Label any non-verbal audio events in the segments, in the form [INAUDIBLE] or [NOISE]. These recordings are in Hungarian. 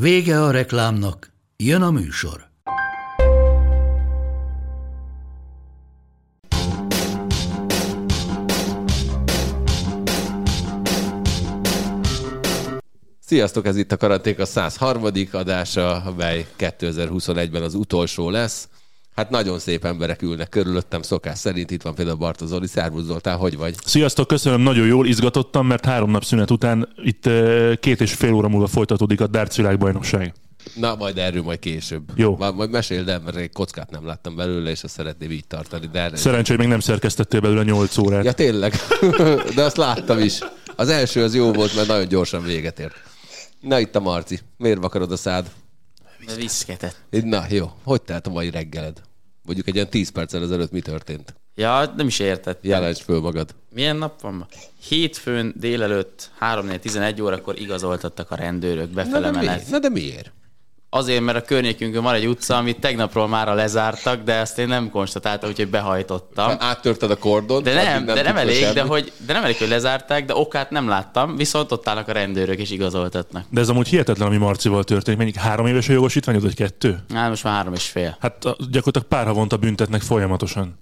Vége a reklámnak, jön a műsor. Sziasztok, ez itt a Karanték a 103. adása, amely 2021-ben az utolsó lesz. Hát nagyon szép emberek ülnek körülöttem szokás szerint. Itt van például Barta Zoli. Szervusz Zoltán, hogy vagy? Sziasztok, köszönöm, nagyon jól izgatottam, mert három nap szünet után itt eh, két és fél óra múlva folytatódik a darts világbajnokság. Na, majd erről majd később. Jó. Majd, majd meséld el, mert egy kockát nem láttam belőle, és azt szeretném így tartani. De erre... Szerencsé, hogy még nem szerkesztettél belőle 8 órát. Ja, tényleg. [LAUGHS] De azt láttam is. Az első az jó volt, mert nagyon gyorsan véget ért. Na itt a Marci. Miért vakarod a szád? Viszketett. Na, jó. Hogy telt a mai reggeled? Mondjuk egy ilyen 10 perccel ezelőtt mi történt? Ja, nem is értettem. Jelents föl magad. Milyen nap van ma? Hétfőn délelőtt 3-11 órakor igazoltattak a rendőrök Na befele de, menet. miért? Na de miért? Azért, mert a környékünkön van egy utca, amit tegnapról már lezártak, de ezt én nem konstatáltam, úgyhogy behajtottam. Áttörted a kordon? De addig nem, de nem elég, de, hogy, de nem elég, hogy lezárták, de okát nem láttam, viszont ott állnak a rendőrök és igazoltatnak. De ez amúgy hihetetlen, ami Marcival történik. Mennyi három éves a jogosítványod, vagy kettő? Hát most már három és fél. Hát gyakorlatilag pár havonta büntetnek folyamatosan.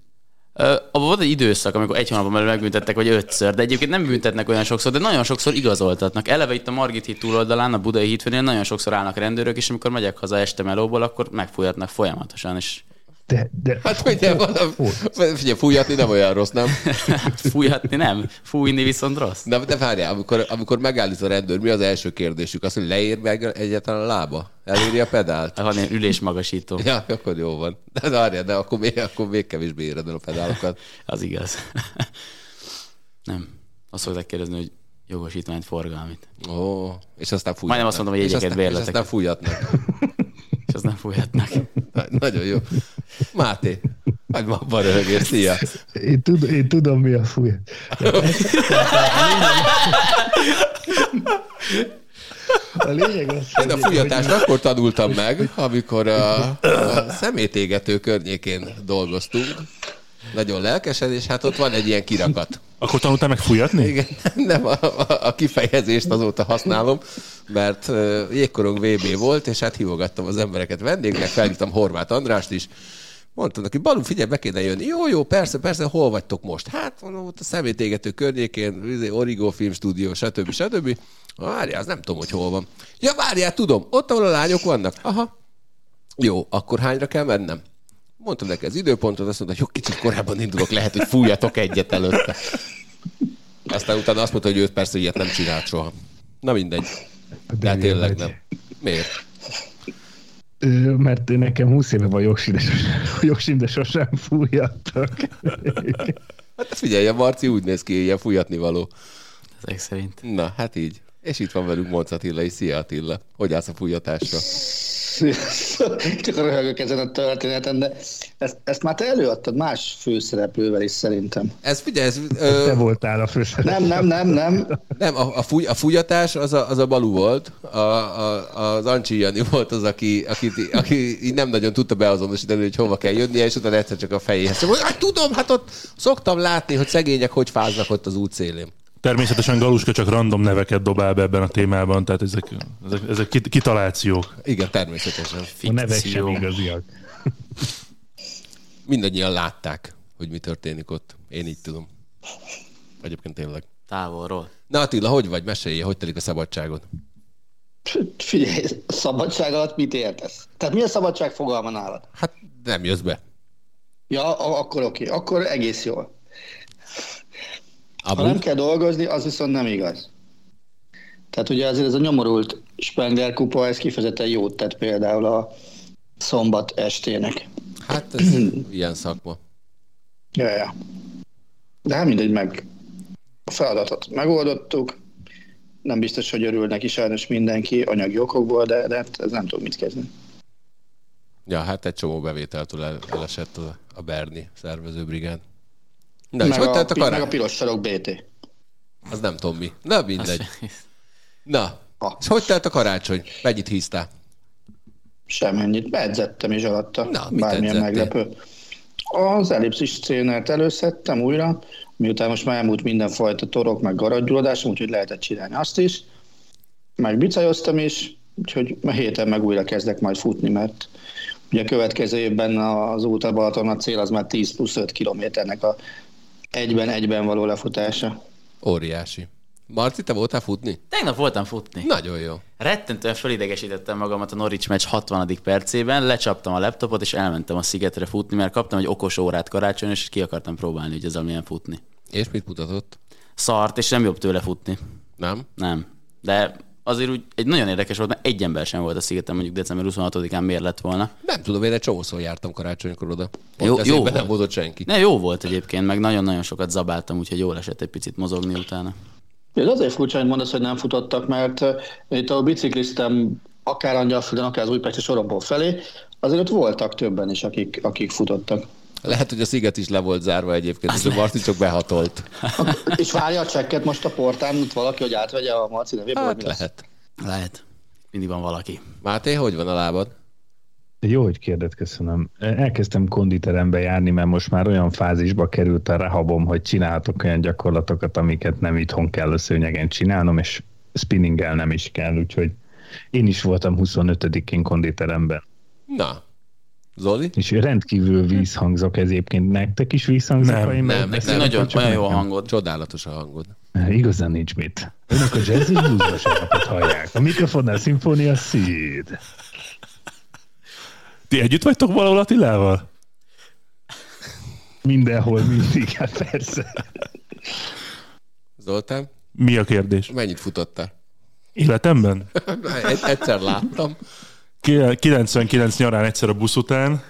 Abban volt egy időszak, amikor egy hónapon belül megbüntettek, vagy ötször, de egyébként nem büntetnek olyan sokszor, de nagyon sokszor igazoltatnak. Eleve itt a Margit híd túloldalán, a Budai hídfőnél nagyon sokszor állnak rendőrök, és amikor megyek haza este melóból, akkor megfújatnak folyamatosan, és De, de Hát ugye, valami, figyelj, fújatni nem olyan rossz, nem? fújhatni nem, fújni viszont rossz. De, de várjál, amikor, amikor megállít a rendőr, mi az első kérdésük? Azt, hogy leér meg egyáltalán a lába? Eléri a pedált? Van ilyen ülésmagasító, Ja, akkor jó van. De várjál, de akkor még, akkor még kevésbé éred el a pedálokat. az igaz. [LAUGHS] nem. Azt szokták kérdezni, hogy jogosítványt forgalmit. Ó, és aztán fújatnak. Majdnem azt mondom, hogy jegyeket, aztán- És aztán fújatnak. És az nem fújhatnak. Na- Nagyon jó. Máté, vagy ma röhögés, szia. én, tud, én tudom, mi a fúj. A lényeg az, Én a fújatást akkor tanultam meg, amikor a, a szemétégető környékén dolgoztunk. Nagyon lelkesen, és hát ott van egy ilyen kirakat. Akkor tanultál meg fújatni? Igen, [LAUGHS] nem a, a, kifejezést azóta használom, mert jégkorong VB volt, és hát hívogattam az embereket vendégnek, felhívtam Horváth Andrást is, Mondtam neki, Balú, figyelj, be kéne jönni. Jó, jó, persze, persze, hol vagytok most? Hát, mondom, ott a szemétégető környékén, izé, Origo Film Studio, stb. stb. Várjál, az nem tudom, hogy hol van. Ja, várjál, tudom, ott, ahol a lányok vannak. Aha. Jó, akkor hányra kell mennem? Mondtam neki az időpontot, azt mondta, hogy jó, kicsit korábban indulok, lehet, hogy fújjatok egyet előtte. Aztán utána azt mondta, hogy őt persze ilyet nem csinált soha. Na mindegy. De hát tényleg vagy. nem. Miért? Mert nekem 20 éve van jogsim, de sosem, [LAUGHS] jogsim, de sosem fújjattak. Hát figyelj, a Marci úgy néz ki, ilyen fújatni való. Ezek szerint. Na, hát így. És itt van velünk Monc Attila és Szia Attila. Hogy állsz a fújatásra? [LAUGHS] Csak röhögök ezen a történeten, de ezt, ezt már te előadtad más főszereplővel is szerintem. Ez figyelj, ez, Te ö, voltál a főszereplő. Nem, nem, nem, nem. nem, a, a, fúj, a fújatás az a, az a Balú volt, a, a, az Ancsi Jani volt az, aki, aki, aki így nem nagyon tudta beazonosítani, hogy hova kell jönnie, és utána egyszer csak a fejéhez. Hogy hát tudom, hát ott szoktam látni, hogy szegények hogy fáznak ott az útszélén. Természetesen Galuska csak random neveket dobál be ebben a témában, tehát ezek, ezek, ezek kit- kitalációk. Igen, természetesen. A nevek sem Fikció. igaziak. [LAUGHS] Mindannyian látták, hogy mi történik ott. Én így tudom. Egyébként tényleg. Távolról. Na Attila, hogy vagy? Mesélj, hogy telik a szabadságod? Figyelj, szabadság alatt mit értesz? Tehát mi a szabadság fogalma nálad? Hát nem jössz be. Ja, akkor oké, akkor egész jól. Ha nem kell dolgozni, az viszont nem igaz. Tehát ugye azért ez a nyomorult Spengler kupa, ez kifejezetten jót tett például a szombat estének. Hát ez [CLEARS THROAT] ilyen szakma. Ja, ja. De hát mindegy, meg a feladatot megoldottuk, nem biztos, hogy örül neki sajnos mindenki anyagi okokból, de, de hát ez nem tudom mit kezdeni. Ja, hát egy csomó bevételtől el, elesett a, a Berni szervezőbrigád. Na, és meg, hogy a, telt a pi- meg a karácsony? piros sarok BT. Az nem tudom mi. Na, mindegy. [LAUGHS] Na, Ha. és hogy telt a karácsony? Mennyit híztál? Semennyit. Beedzettem is alatta. Na, mit Bármilyen edzettél? meglepő. Az ellipszis trénert előszedtem újra, miután most már elmúlt mindenfajta torok, meg garadgyulladásom, úgyhogy lehetett csinálni azt is. Meg bicajoztam is, úgyhogy a héten meg újra kezdek majd futni, mert ugye a következő évben az út a Balaton a cél az már 10 plusz 5 kilométernek a egyben-egyben való lefutása. Óriási. Marci, te voltál futni? Tegnap voltam futni. Nagyon jó. Rettentően fölidegesítettem magamat a Norwich meccs 60. percében, lecsaptam a laptopot, és elmentem a szigetre futni, mert kaptam egy okos órát karácsony, és ki akartam próbálni, hogy ezzel milyen futni. És mit mutatott? Szart, és nem jobb tőle futni. Nem? Nem. De azért úgy egy nagyon érdekes volt, mert egy ember sem volt a szigeten, mondjuk december 26-án miért lett volna. Nem tudom, én egy csomószor jártam karácsonykor oda. Jó- Jó, jó jó nem volt. volt senki. Ne, jó volt egyébként, meg nagyon-nagyon sokat zabáltam, úgyhogy jól esett egy picit mozogni utána. Ez azért furcsa, hogy mondasz, hogy nem futottak, mert uh, itt a bicikliztem akár Angyalföldön, akár az Újpesti sorokból felé, azért ott voltak többen is, akik, akik futottak. Lehet, hogy a sziget is le volt zárva egyébként, és a Marci csak behatolt. [LAUGHS] És várja a csekket most a portán, ott valaki, hogy átvegye a Marci nevéből? Hát lehet. Lehet. Mindig van valaki. Máté, hogy van a lábad? Jó, hogy kérdet, köszönöm. Elkezdtem konditerembe járni, mert most már olyan fázisba került a rehabom, hogy csinálhatok olyan gyakorlatokat, amiket nem itthon kell a szőnyegen csinálnom, és spinninggel nem is kell, úgyhogy én is voltam 25-én konditeremben. Na, Zoli? És rendkívül vízhangzok ez egyébként. Nektek is vízhangzok? Nem, nem, nem. Nagyon, vagy csak olyan jó a nekem? hangod. Csodálatos a hangod. Igazán nincs mit. Önök a jazz és blues vasárnapot hallják. A mikrofonnál szimfónia szíd. Ti együtt vagytok valahol Attilával? Mindenhol mindig, hát persze. Zoltán, Mi a kérdés? mennyit futottál? Életemben? Egy, [LAUGHS] egyszer láttam. Ki- 99 nyarán egyszer a busz után.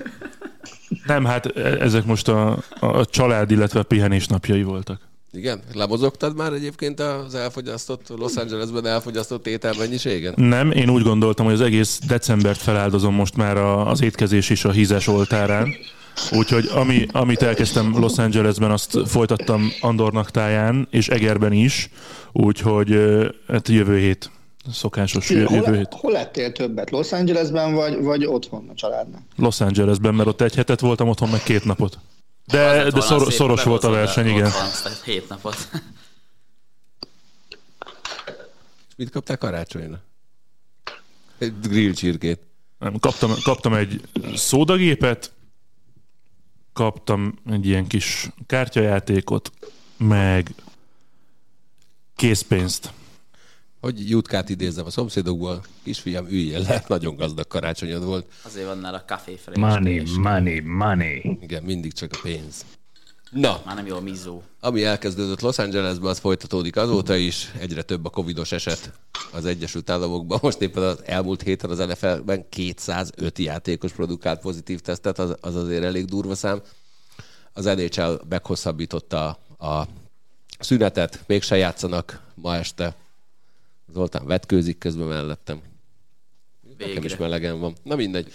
Nem, hát e- ezek most a, a család, illetve a pihenés napjai voltak. Igen? Lemozogtad már egyébként az elfogyasztott, Los Angelesben elfogyasztott étel mennyiségen? Nem, én úgy gondoltam, hogy az egész decembert feláldozom most már a, az étkezés és a hízes oltárán. Úgyhogy ami, amit elkezdtem Los Angelesben, azt folytattam Andornak táján, és Egerben is. Úgyhogy hát jövő hét, szokásos Hol, jövő hét. hol lettél többet? Los Angelesben vagy, vagy otthon a családnál? Los Angelesben, mert ott egy hetet voltam otthon, meg két napot. De, de szor, szoros volt a verseny, igen. Hét napot. Mit kaptál karácsonyra? Egy grill csirkét. Nem, Kaptam, kaptam egy szódagépet, kaptam egy ilyen kis kártyajátékot, meg készpénzt. Hogy jutkát idézzem a szomszédokból, kisfiam, üljél le, nagyon gazdag karácsonyod volt. Azért van nála café fresh. Money, money, money. Igen, mindig csak a pénz. Na, Már nem jó a mizó. ami elkezdődött Los Angelesben, az folytatódik azóta is. Egyre több a covidos eset az Egyesült Államokban. Most éppen az elmúlt héten az NFL-ben 205 játékos produkált pozitív tesztet, az, az azért elég durva szám. Az NHL meghosszabbította a szünetet, mégse játszanak ma este. Zoltán vetkőzik közben mellettem. Nekem is Végre. melegen van. Na mindegy.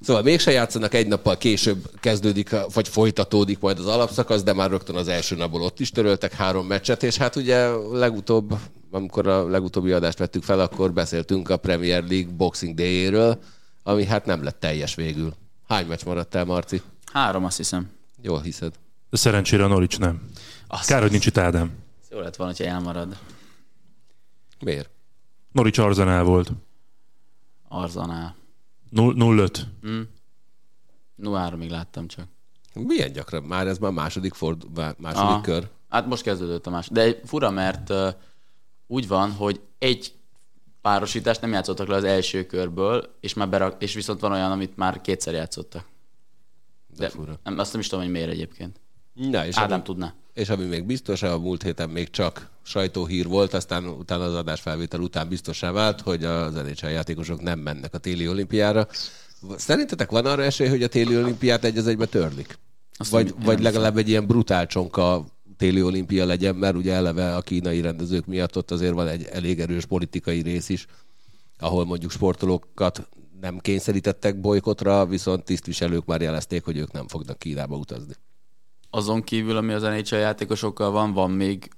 Szóval mégse játszanak, egy nappal később kezdődik, vagy folytatódik majd az alapszakasz, de már rögtön az első napból ott is töröltek három meccset, és hát ugye legutóbb, amikor a legutóbbi adást vettük fel, akkor beszéltünk a Premier League Boxing Day-éről, ami hát nem lett teljes végül. Hány meccs maradt el, Marci? Három, azt hiszem. Jól hiszed. Szerencsére a Norics nem. Azt Kár, hogy nincs itt Ádám. Jó lett volna, hogyha elmarad. Miért? Norics Arzenál volt. Arzanál. 0-5. 0-3-ig láttam csak. Milyen gyakran? Már ez már második, ford, má- második Aha. kör. Hát most kezdődött a másik. De fura, mert uh, úgy van, hogy egy párosítást nem játszottak le az első körből, és, már berak, és viszont van olyan, amit már kétszer játszottak. De fura. Nem, azt nem is tudom, hogy miért egyébként. Na, és Ádám ami, tudná. És ami még biztos, a múlt héten még csak sajtóhír volt, aztán utána az adásfelvétel után biztosá vált, hogy az NHL játékosok nem mennek a téli olimpiára. Szerintetek van arra esély, hogy a téli olimpiát egy az egybe törlik? Azt Vagy, vagy legalább egy ilyen brutál csonka téli olimpia legyen, mert ugye eleve a kínai rendezők miatt ott azért van egy elég erős politikai rész is, ahol mondjuk sportolókat nem kényszerítettek bolykotra, viszont tisztviselők már jelezték, hogy ők nem fognak Kínába utazni. Azon kívül, ami az NHL játékosokkal van, van még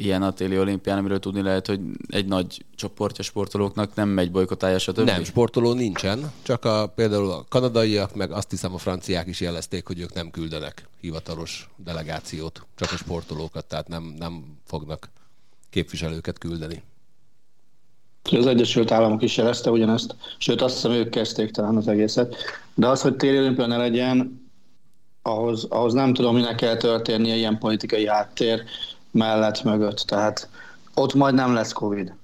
ilyen a téli olimpián, amiről tudni lehet, hogy egy nagy csoportja sportolóknak nem megy bolykotálja, stb. Nem, sportoló nincsen, csak a, például a kanadaiak, meg azt hiszem a franciák is jelezték, hogy ők nem küldenek hivatalos delegációt, csak a sportolókat, tehát nem, nem fognak képviselőket küldeni. Az Egyesült Államok is jelezte ugyanezt, sőt azt hiszem ők kezdték talán az egészet. De az, hogy téli olimpia ne legyen, ahhoz, ahhoz nem tudom, minek kell történnie ilyen politikai háttér mellett, mögött. Tehát ott majd nem lesz Covid.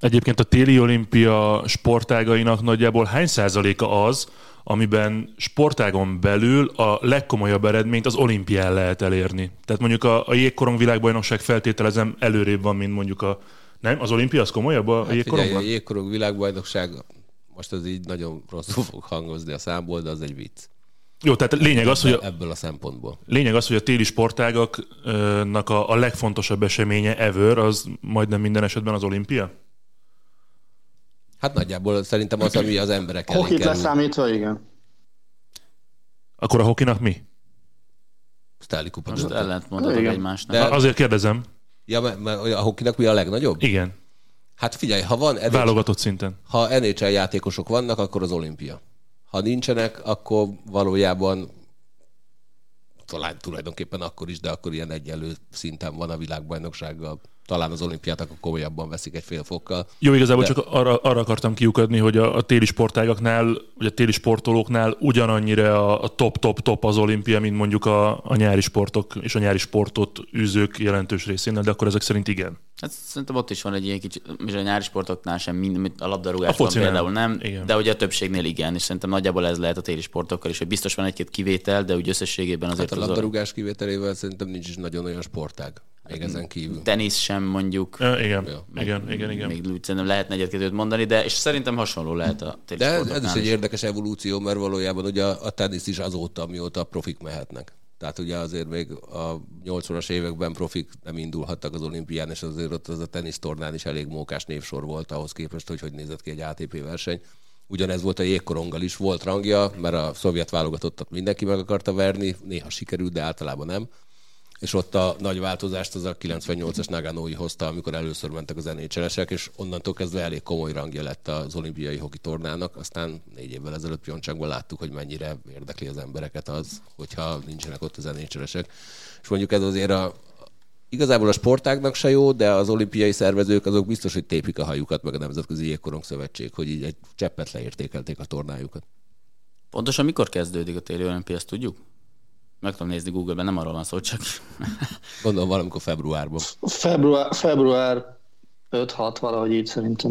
Egyébként a téli olimpia sportágainak nagyjából hány százaléka az, amiben sportágon belül a legkomolyabb eredményt az olimpián lehet elérni. Tehát mondjuk a, a jégkorong világbajnokság feltételezem előrébb van, mint mondjuk a... Nem? Az olimpia az komolyabb a Hát jégkorongban? figyelj, a jégkorong világbajnokság, most az így nagyon rosszul fog hangozni a számból, de az egy vicc. Jó, tehát lényeg az, hogy a, Ebből a szempontból. lényeg az, hogy a téli sportágaknak a, a legfontosabb eseménye ever, az majdnem minden esetben az olimpia? Hát nagyjából szerintem az, ami az emberek elé Hokit kerül. leszámítva, igen. Akkor a hokinak mi? Stanley Kupa Most döntő. ellent mondatok Igen. egymásnak. De... Azért kérdezem. Ja, mert, mert a hokinak mi a legnagyobb? Igen, Hát figyelj, ha van NHL, válogatott szinten. ha NHL játékosok vannak, akkor az olimpia. Ha nincsenek, akkor valójában talán tulajdonképpen akkor is, de akkor ilyen egyenlő szinten van a világbajnoksággal. Talán az olimpiát akkor komolyabban veszik egy fél fokkal. Jó, igazából De- csak arra, arra akartam kiukadni, hogy a, a téli sportágaknál, vagy a téli sportolóknál ugyanannyira a, a top-top-top az olimpia, mint mondjuk a, a nyári sportok és a nyári sportot űzők jelentős részénél, de akkor ezek szerint igen. Hát szerintem ott is van egy ilyen kicsi, és a nyári sportoknál sem, mind, a A labdarúgásban foci nem. például nem, Igen. de ugye a többségnél igen, és szerintem nagyjából ez lehet a téli sportokkal is, hogy biztos van egy-két kivétel, de úgy összességében azért Hát a az labdarúgás kivételével szerintem nincs is nagyon olyan sportág. Még ezen kívül. tenisz sem mondjuk, Ja, igen, Ja. igen, igen, igen. még úgy szerintem lehetne egyet-kettőt mondani, de és szerintem hasonló lehet a De ez, is egy is. érdekes evolúció, mert valójában ugye a, a tenisz is azóta, mióta a profik mehetnek. Tehát ugye azért még a 80-as években profik nem indulhattak az olimpián, és azért ott az a tenisztornán is elég mókás névsor volt ahhoz képest, hogy hogy nézett ki egy ATP verseny. Ugyanez volt a jégkoronggal is, volt rangja, mert a szovjet válogatottat mindenki meg akarta verni, néha sikerült, de általában nem. És ott a nagy változást az a 98-as Naganoi hozta, amikor először mentek az nhl és onnantól kezdve elég komoly rangja lett az olimpiai hoki tornának. Aztán négy évvel ezelőtt Pyeongchangban láttuk, hogy mennyire érdekli az embereket az, hogyha nincsenek ott az nhl És mondjuk ez azért a, igazából a sportágnak se jó, de az olimpiai szervezők azok biztos, hogy tépik a hajukat, meg a Nemzetközi Jégkorong Szövetség, hogy így egy cseppet leértékelték a tornájukat. Pontosan mikor kezdődik a téli olimpia, ezt tudjuk? Meg tudom nézni Google-ben, nem arról van szó, csak Gondolom valamikor februárban. Február, február 5-6 valahogy így szerintem.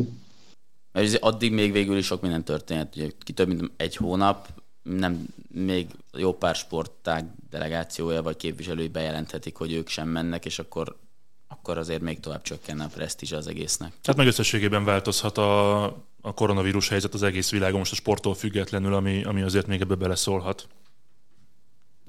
Mert azért addig még végül is sok minden történt. Ugye ki több mint egy hónap, nem még jó pár sportág delegációja vagy képviselői bejelenthetik, hogy ők sem mennek, és akkor, akkor azért még tovább csökkenne a presztízs az egésznek. Hát meg összességében változhat a, a koronavírus helyzet az egész világon, most a sporttól függetlenül, ami, ami azért még ebbe beleszólhat.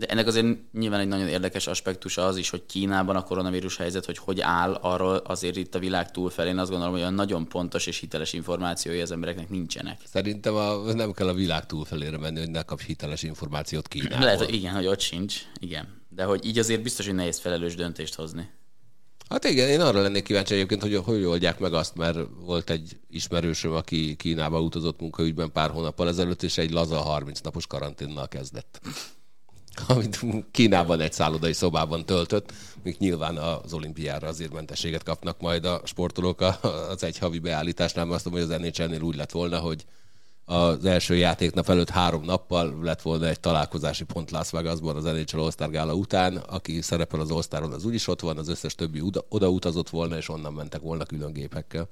De ennek azért nyilván egy nagyon érdekes aspektusa az is, hogy Kínában a koronavírus helyzet, hogy hogy áll, arról azért itt a világ túlfelén azt gondolom, hogy olyan nagyon pontos és hiteles információi az embereknek nincsenek. Szerintem a, nem kell a világ túlfelére menni, hogy ne kapj hiteles információt Kínából. Lehet, hogy igen, hogy ott sincs, igen. De hogy így azért biztos, hogy nehéz felelős döntést hozni. Hát igen, én arra lennék kíváncsi egyébként, hogy hogy oldják meg azt, mert volt egy ismerősöm, aki Kínába utazott munkaügyben pár hónappal ezelőtt, és egy laza 30 napos karanténnal kezdett. [LAUGHS] Amit Kínában egy szállodai szobában töltött, míg nyilván az olimpiára azért mentességet kapnak majd a sportolók az egy havi beállításnál, mert azt mondom, hogy az NHL-nél úgy lett volna, hogy az első játéknap előtt három nappal lett volna egy találkozási pont Las Vegasban az NHL All-Star Gála után, aki szerepel az All-Staron, az úgyis ott van, az összes többi oda, oda utazott volna, és onnan mentek volna külön gépekkel.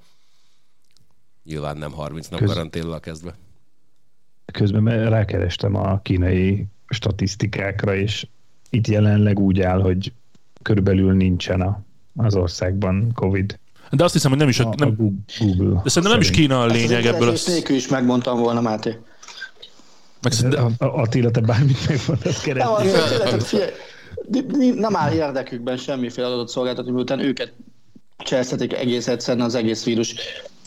Nyilván nem 30 nap Köz- karanténnal kezdve. Közben rákerestem a kínai statisztikákra, és itt jelenleg úgy áll, hogy körülbelül nincsen a, az országban Covid. De azt hiszem, hogy nem is A, a, a nem, Google. de szerintem nem is. Kína a Ezt lényeg az ebből. egész A, nélkül is megmondtam volna, Máté. meg szerintem, A- a- Attila, te bármit megmondasz Nem, keresni. figyelj, Nem áll érdekükben semmiféle adott szolgáltató, miután őket cselszhetik egész egyszerűen az egész vírus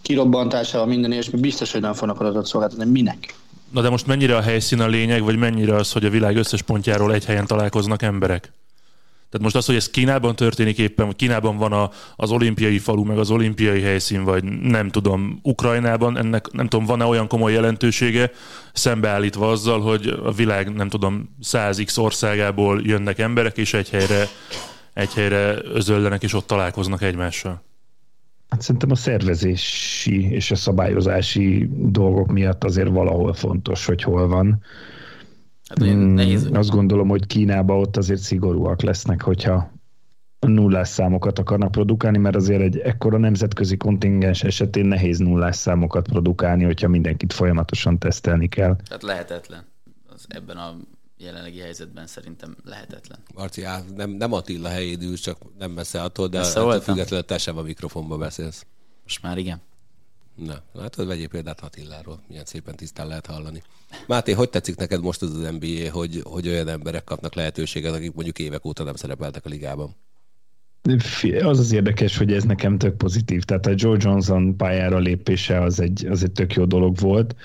kirobbantásával, minden és biztos, hogy nem fognak adatot szolgáltatni. Minek? Na de most mennyire a helyszín a lényeg, vagy mennyire az, hogy a világ összes pontjáról egy helyen találkoznak emberek? Tehát most az, hogy ez Kínában történik éppen, hogy Kínában van a, az olimpiai falu, meg az olimpiai helyszín, vagy nem tudom, Ukrajnában, ennek nem tudom, van-e olyan komoly jelentősége, szembeállítva azzal, hogy a világ, nem tudom, 100x országából jönnek emberek, és egy helyre, egy helyre özöllenek, és ott találkoznak egymással. Hát szerintem a szervezési és a szabályozási dolgok miatt azért valahol fontos, hogy hol van. Hát, hmm, nehéz. Azt gondolom, hogy Kínában ott azért szigorúak lesznek, hogyha nullás számokat akarnak produkálni, mert azért egy ekkora nemzetközi kontingens esetén nehéz nullás számokat produkálni, hogyha mindenkit folyamatosan tesztelni kell. Tehát lehetetlen. Az ebben a jelenlegi helyzetben szerintem lehetetlen. Marci, á, nem, nem Attila helyéd ül, csak nem messze attól, de attól függetlenül te sem a mikrofonba beszélsz. Most már igen. Na, látod, vegyél példát Attiláról, milyen szépen tisztán lehet hallani. Máté, hogy tetszik neked most az az NBA, hogy, hogy olyan emberek kapnak lehetőséget, akik mondjuk évek óta nem szerepeltek a ligában? Az az érdekes, hogy ez nekem tök pozitív. Tehát a Joe Johnson pályára lépése az egy, az egy tök jó dolog volt.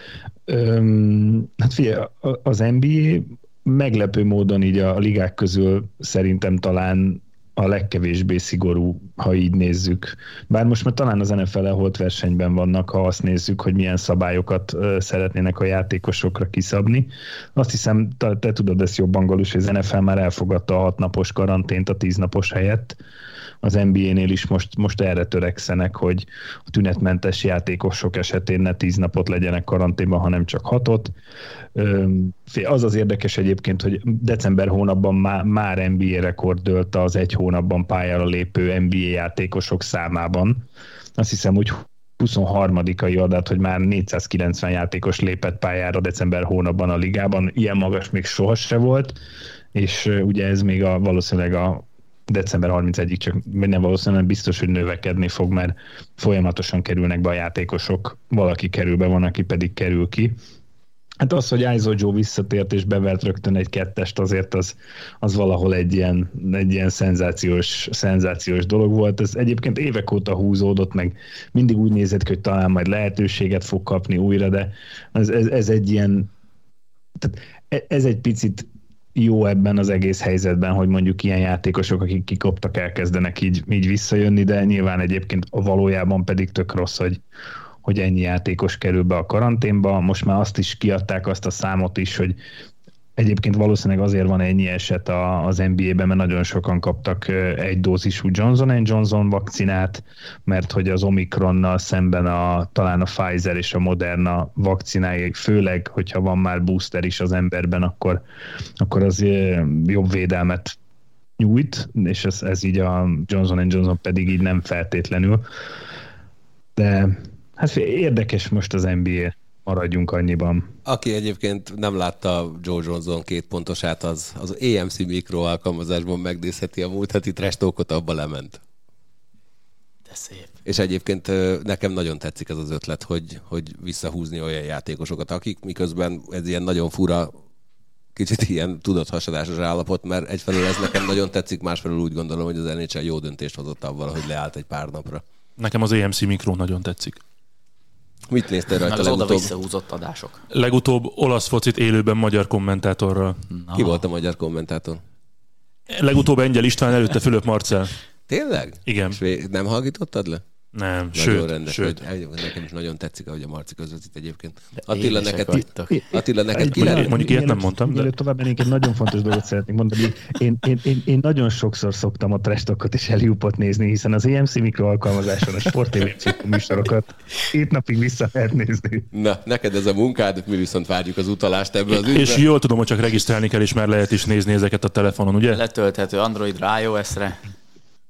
Öm, hát figyelj, az NBA meglepő módon így a ligák közül szerintem talán a legkevésbé szigorú, ha így nézzük. Bár most már talán az NFL holt versenyben vannak, ha azt nézzük, hogy milyen szabályokat szeretnének a játékosokra kiszabni. Azt hiszem, te, te tudod ezt jobban, Galus, hogy az NFL már elfogadta a hatnapos karantént a tíznapos helyett az NBA-nél is most, most erre törekszenek, hogy a tünetmentes játékosok esetén ne tíz napot legyenek karanténban, hanem csak hatot. Az az érdekes egyébként, hogy december hónapban már, már NBA rekord dölt az egy hónapban pályára lépő NBA játékosok számában. Azt hiszem, hogy 23-ai adat, hogy már 490 játékos lépett pályára december hónapban a ligában, ilyen magas még sohasem volt, és ugye ez még a, valószínűleg a december 31-ig csak nem valószínűleg biztos, hogy növekedni fog, mert folyamatosan kerülnek be a játékosok, valaki kerül be, van, aki pedig kerül ki. Hát az, hogy Aizo Joe visszatért és bevert rögtön egy kettest, azért az, az valahol egy ilyen, egy ilyen szenzációs, szenzációs dolog volt. Ez egyébként évek óta húzódott, meg mindig úgy nézett ki, hogy talán majd lehetőséget fog kapni újra, de ez, ez, ez egy ilyen tehát e, ez egy picit jó ebben az egész helyzetben, hogy mondjuk ilyen játékosok, akik kikoptak, elkezdenek így, így visszajönni, de nyilván egyébként a valójában pedig tök rossz, hogy, hogy ennyi játékos kerül be a karanténba. Most már azt is kiadták, azt a számot is, hogy Egyébként valószínűleg azért van ennyi eset az NBA-ben, mert nagyon sokan kaptak egy dózisú Johnson Johnson vakcinát, mert hogy az Omikronnal szemben a, talán a Pfizer és a Moderna vakcináig, főleg, hogyha van már booster is az emberben, akkor, akkor az jobb védelmet nyújt, és ez, ez így a Johnson Johnson pedig így nem feltétlenül. De hát érdekes most az NBA maradjunk annyiban. Aki egyébként nem látta Joe Johnson két pontosát, az az EMC mikro alkalmazásban megnézheti a múlt heti trestókot, abba lement. De szép. És egyébként nekem nagyon tetszik ez az ötlet, hogy, hogy visszahúzni olyan játékosokat, akik miközben ez ilyen nagyon fura, kicsit ilyen tudathasadásos állapot, mert egyfelől ez nekem nagyon tetszik, másfelől úgy gondolom, hogy az NHL jó döntést hozott avval, hogy leállt egy pár napra. Nekem az EMC mikro nagyon tetszik. Mit néztél rajta Meg az legutóbb? oda visszahúzott adások. Legutóbb olasz focit élőben magyar kommentátorral. Na. Ki volt a magyar kommentátor? Legutóbb Engyel István, előtte Fülöp Marcel. Tényleg? Igen. És nem hallgítottad le? Nem, Nagyon sőt, rendes. sőt. Egyébként nekem is nagyon tetszik, ahogy a Marci közvetít egyébként. Attila, neked. Attila, neked ki lett? mondjuk ilyet nem mondtam, de- tovább mennénk, egy nagyon fontos dolgot szeretnék mondani. Én, én, én, én nagyon sokszor szoktam a trestokot és Eliupot nézni, hiszen az EMC mikro alkalmazáson a Sport TV műsorokat két napig vissza lehet nézni. Na, neked ez a munkád, mi viszont várjuk az utalást ebből az ügybe. És jól tudom, hogy csak regisztrálni kell, és már lehet is nézni ezeket a telefonon, ugye? Letölthető Androidra, iOS-re.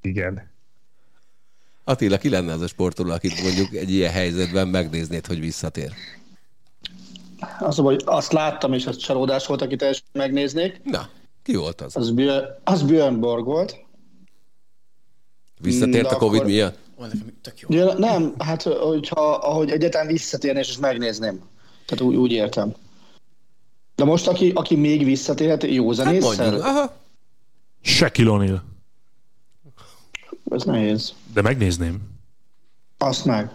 Igen. Attila, ki lenne az a sportoló, akit mondjuk egy ilyen helyzetben megnéznéd, hogy visszatér? Az, hogy azt láttam, és az csalódás volt, akit első megnéznék. Na, ki volt az? Az, Björn, az Björn Borg volt. Visszatért De a Covid akkor- miatt? Nekem tök jó. Ja, nem, hát hogyha, ahogy egyáltalán visszatérne, és megnézném. Tehát úgy, úgy értem. De most, aki, aki még visszatérhet, jó Hát zenésszel? mondjuk, aha. Shaquille O'Neal. Ez nehéz. De megnézném. Azt meg.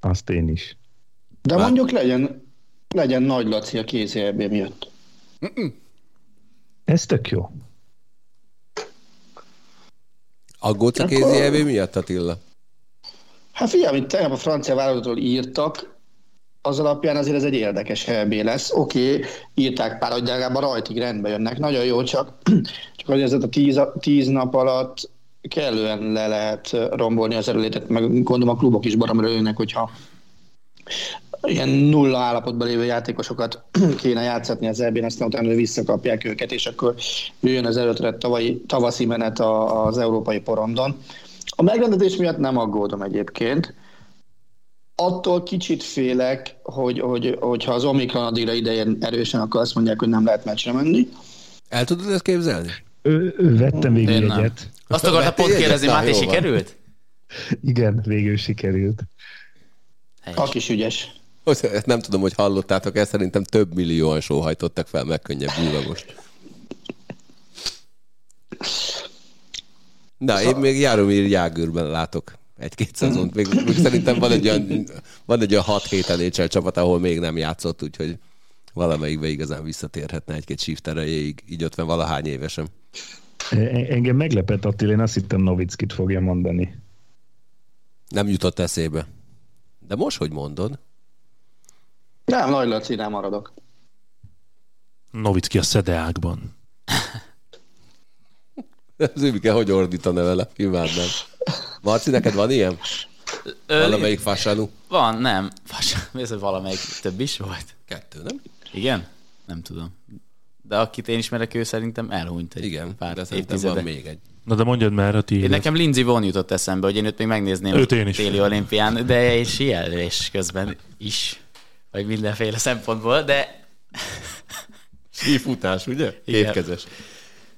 Azt én is. De mondjuk legyen, legyen nagy Laci a kézi EB miatt. Ez tök jó. Aggódsz a Akkor- kézi EB miatt, Attila? Hát figyelj, amit tegnap a francia válogatottról írtak, az alapján azért ez egy érdekes EB lesz. Oké, okay, írták pár, hogy legalább a rajtig rendbe jönnek. Nagyon jó, csak, csak hogy ez a tíz, tíz nap alatt kellően le lehet rombolni az erőlétet, meg gondolom a klubok is baromra jönnek, hogyha ilyen nulla állapotban lévő játékosokat [CLEARS THROAT] kéne játszatni az EB-n, aztán utána visszakapják őket, és akkor jöjjön az előttre tavalyi, tavaszi menet a- az európai porondon. A megrendetés miatt nem aggódom egyébként. Attól kicsit félek, hogy, hogy, hogyha az Omikron addigra idején erősen, akkor azt mondják, hogy nem lehet meccsre menni. El tudod ezt képzelni? Vettem végül Én nem. egyet. Azt akarta pont kérdezni, Máté, sikerült? Igen, végül sikerült. Helyes. A kis ügyes. Ezt nem tudom, hogy hallottátok ezt, szerintem több millióan sóhajtottak fel megkönnyebbülve most. Na, én még Jaromir Jágőrben látok egy-két szezont. Még, még szerintem van egy olyan, van egy olyan 6-7 NHL csapat, ahol még nem játszott, úgyhogy valamelyikbe igazán visszatérhetne egy-két shift erejéig, így 50 valahány évesen. E- Engem meglepett Attila, én azt hittem Novickit fogja mondani. Nem jutott eszébe. De most, hogy mondod? Nem, Nagy Laci, nem maradok. Novicki a szedeákban. Zümike, hogy ordítana vele? Imádnám. Marci, neked van ilyen? Ö, Valamelyik fásánú? Van, nem. Vas- Ez valamelyik több is volt? Kettő, nem? Igen? Nem tudom. De akit én ismerek, ő szerintem elhunyt egy Igen, pár de szerintem van még egy. Na de mondjad már a Én tiédet. nekem Lindsay Vonn jutott eszembe, hogy én őt még megnézném Őt a én is. téli olimpián, de egy síelés közben is, vagy mindenféle szempontból, de Sífutás, ugye? Igen. Hétkezes.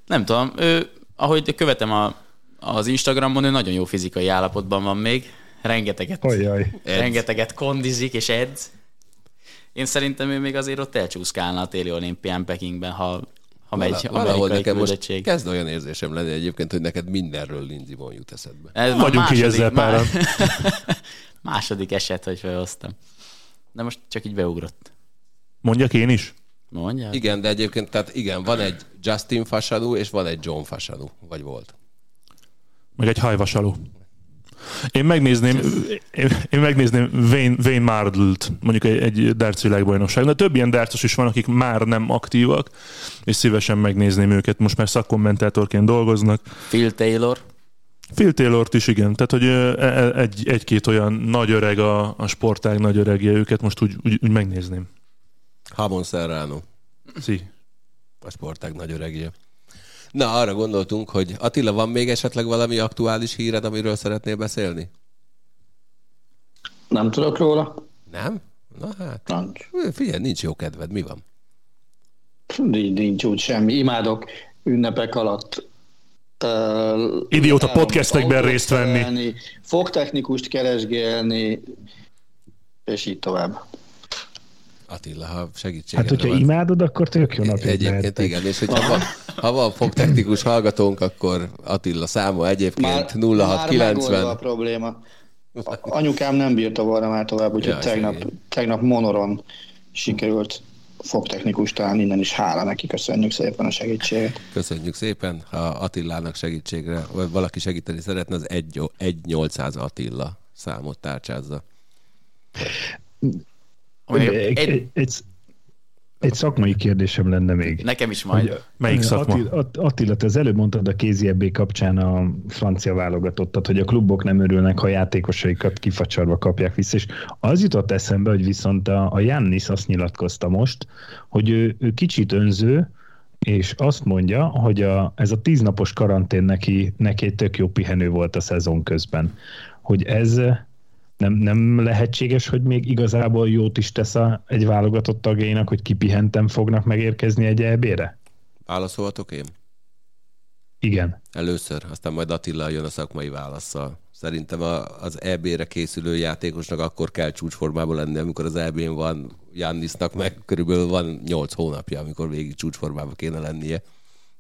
nem tudom, ő, ahogy követem a, az Instagramon, ő nagyon jó fizikai állapotban van még, rengeteget, Ajaj. rengeteget kondizik és edz. Én szerintem ő még azért ott elcsúszkálna a téli olimpián Pekingben, ha, ha megy Vala- Valahol nekem most küldettség. kezd olyan érzésem lenni egyébként, hogy neked mindenről Lindsay von jut eszedbe. Ez Vagyunk így ezzel páran. [LAUGHS] második eset, hogy felhoztam. De most csak így beugrott. Mondjak én is? Mondja? Igen, de egyébként, tehát igen, van egy Justin Fasanu, és van egy John Fasanu, vagy volt. Meg egy hajvasaló. Én megnézném, én, én megnézném Wayne, Wayne Mardlt, mondjuk egy, egy darts világbajnokság. De több ilyen dartos is van, akik már nem aktívak, és szívesen megnézném őket. Most már szakkommentátorként dolgoznak. Phil Taylor. Phil Taylort is, igen. Tehát, hogy ö, e- egy, egy-két olyan nagy öreg a, a sportág nagy öregje, őket most úgy, úgy, úgy megnézném. Hamon Serrano, Szi. a sportág nagy öregje. Na, arra gondoltunk, hogy Attila, van még esetleg valami aktuális híred, amiről szeretnél beszélni? Nem tudok róla. Nem? Na hát, Nincs. figyelj, nincs jó kedved, mi van? Nincs, nincs úgy semmi. Imádok ünnepek alatt uh, Idióta podcastekben részt venni. Fogtechnikust keresgélni, és így tovább. Attila, ha segítségedre Hát, hogyha van. imádod, akkor tök jó napja Egyébként igen, és hogyha van, ha van fogtechnikus hallgatónk, akkor Attila száma egyébként Már, már megoldva a 0690. probléma. A- Anyukám nem bírta volna már tovább, úgyhogy Ja, tegnap, tegnap monoron sikerült fogtechnikus talán innen is hála neki, köszönjük szépen a segítséget. Köszönjük szépen, ha Attilának segítségre, vagy valaki segíteni szeretne, az 1-800 Attila számot tárcsázza. Egy, egy, egy, szakmai kérdésem lenne még. nekem is majd. Melyik szakma? Attila, Att- Attila, te az előbb mondtad a kézi ebbé kapcsán a francia válogatottat, hogy a klubok nem örülnek, ha játékosaikat kifacsarva kapják vissza, és az jutott eszembe, hogy viszont a, a Jannis azt nyilatkozta most, hogy ő, ő kicsit önző, és azt mondja, hogy a, ez a tíznapos karantén neki, neki egy tök jó pihenő volt a szezon közben. Hogy ez nem, nem lehetséges, hogy még igazából jót is tesz a, egy válogatott tagjainak, hogy kipihentem fognak megérkezni egy EB-re? Válaszolhatok én? Igen. Először, aztán majd Attila jön a szakmai válaszsal. Szerintem a, az EB-re készülő játékosnak akkor kell csúcsformában lenni, amikor az EB-n van Jannisnak, meg körülbelül van 8 hónapja, amikor végig csúcsformában kéne lennie.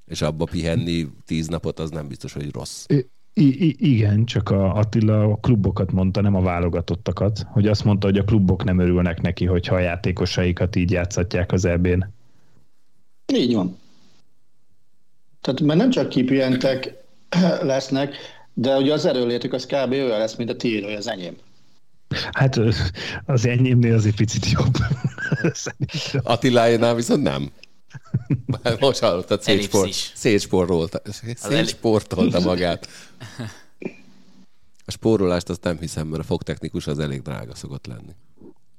és abba pihenni tíz napot, az nem biztos, hogy rossz. I- I- igen, csak a Attila a klubokat mondta, nem a válogatottakat, hogy azt mondta, hogy a klubok nem örülnek neki, hogyha a játékosaikat így játszatják az EB-n. Így van. Tehát mert nem csak kipihentek [CLEARS THROAT] lesznek, de ugye az erőlétük az kb. olyan lesz, mint a tiéd, vagy az enyém. Hát az enyémnél azért picit jobb. [LAUGHS] Attiláénál viszont nem. Most hallottad, szétsport, Ellipszis. szétsportolta, magát. [LAUGHS] A spórolást azt nem hiszem, mert a fogtechnikus az elég drága szokott lenni.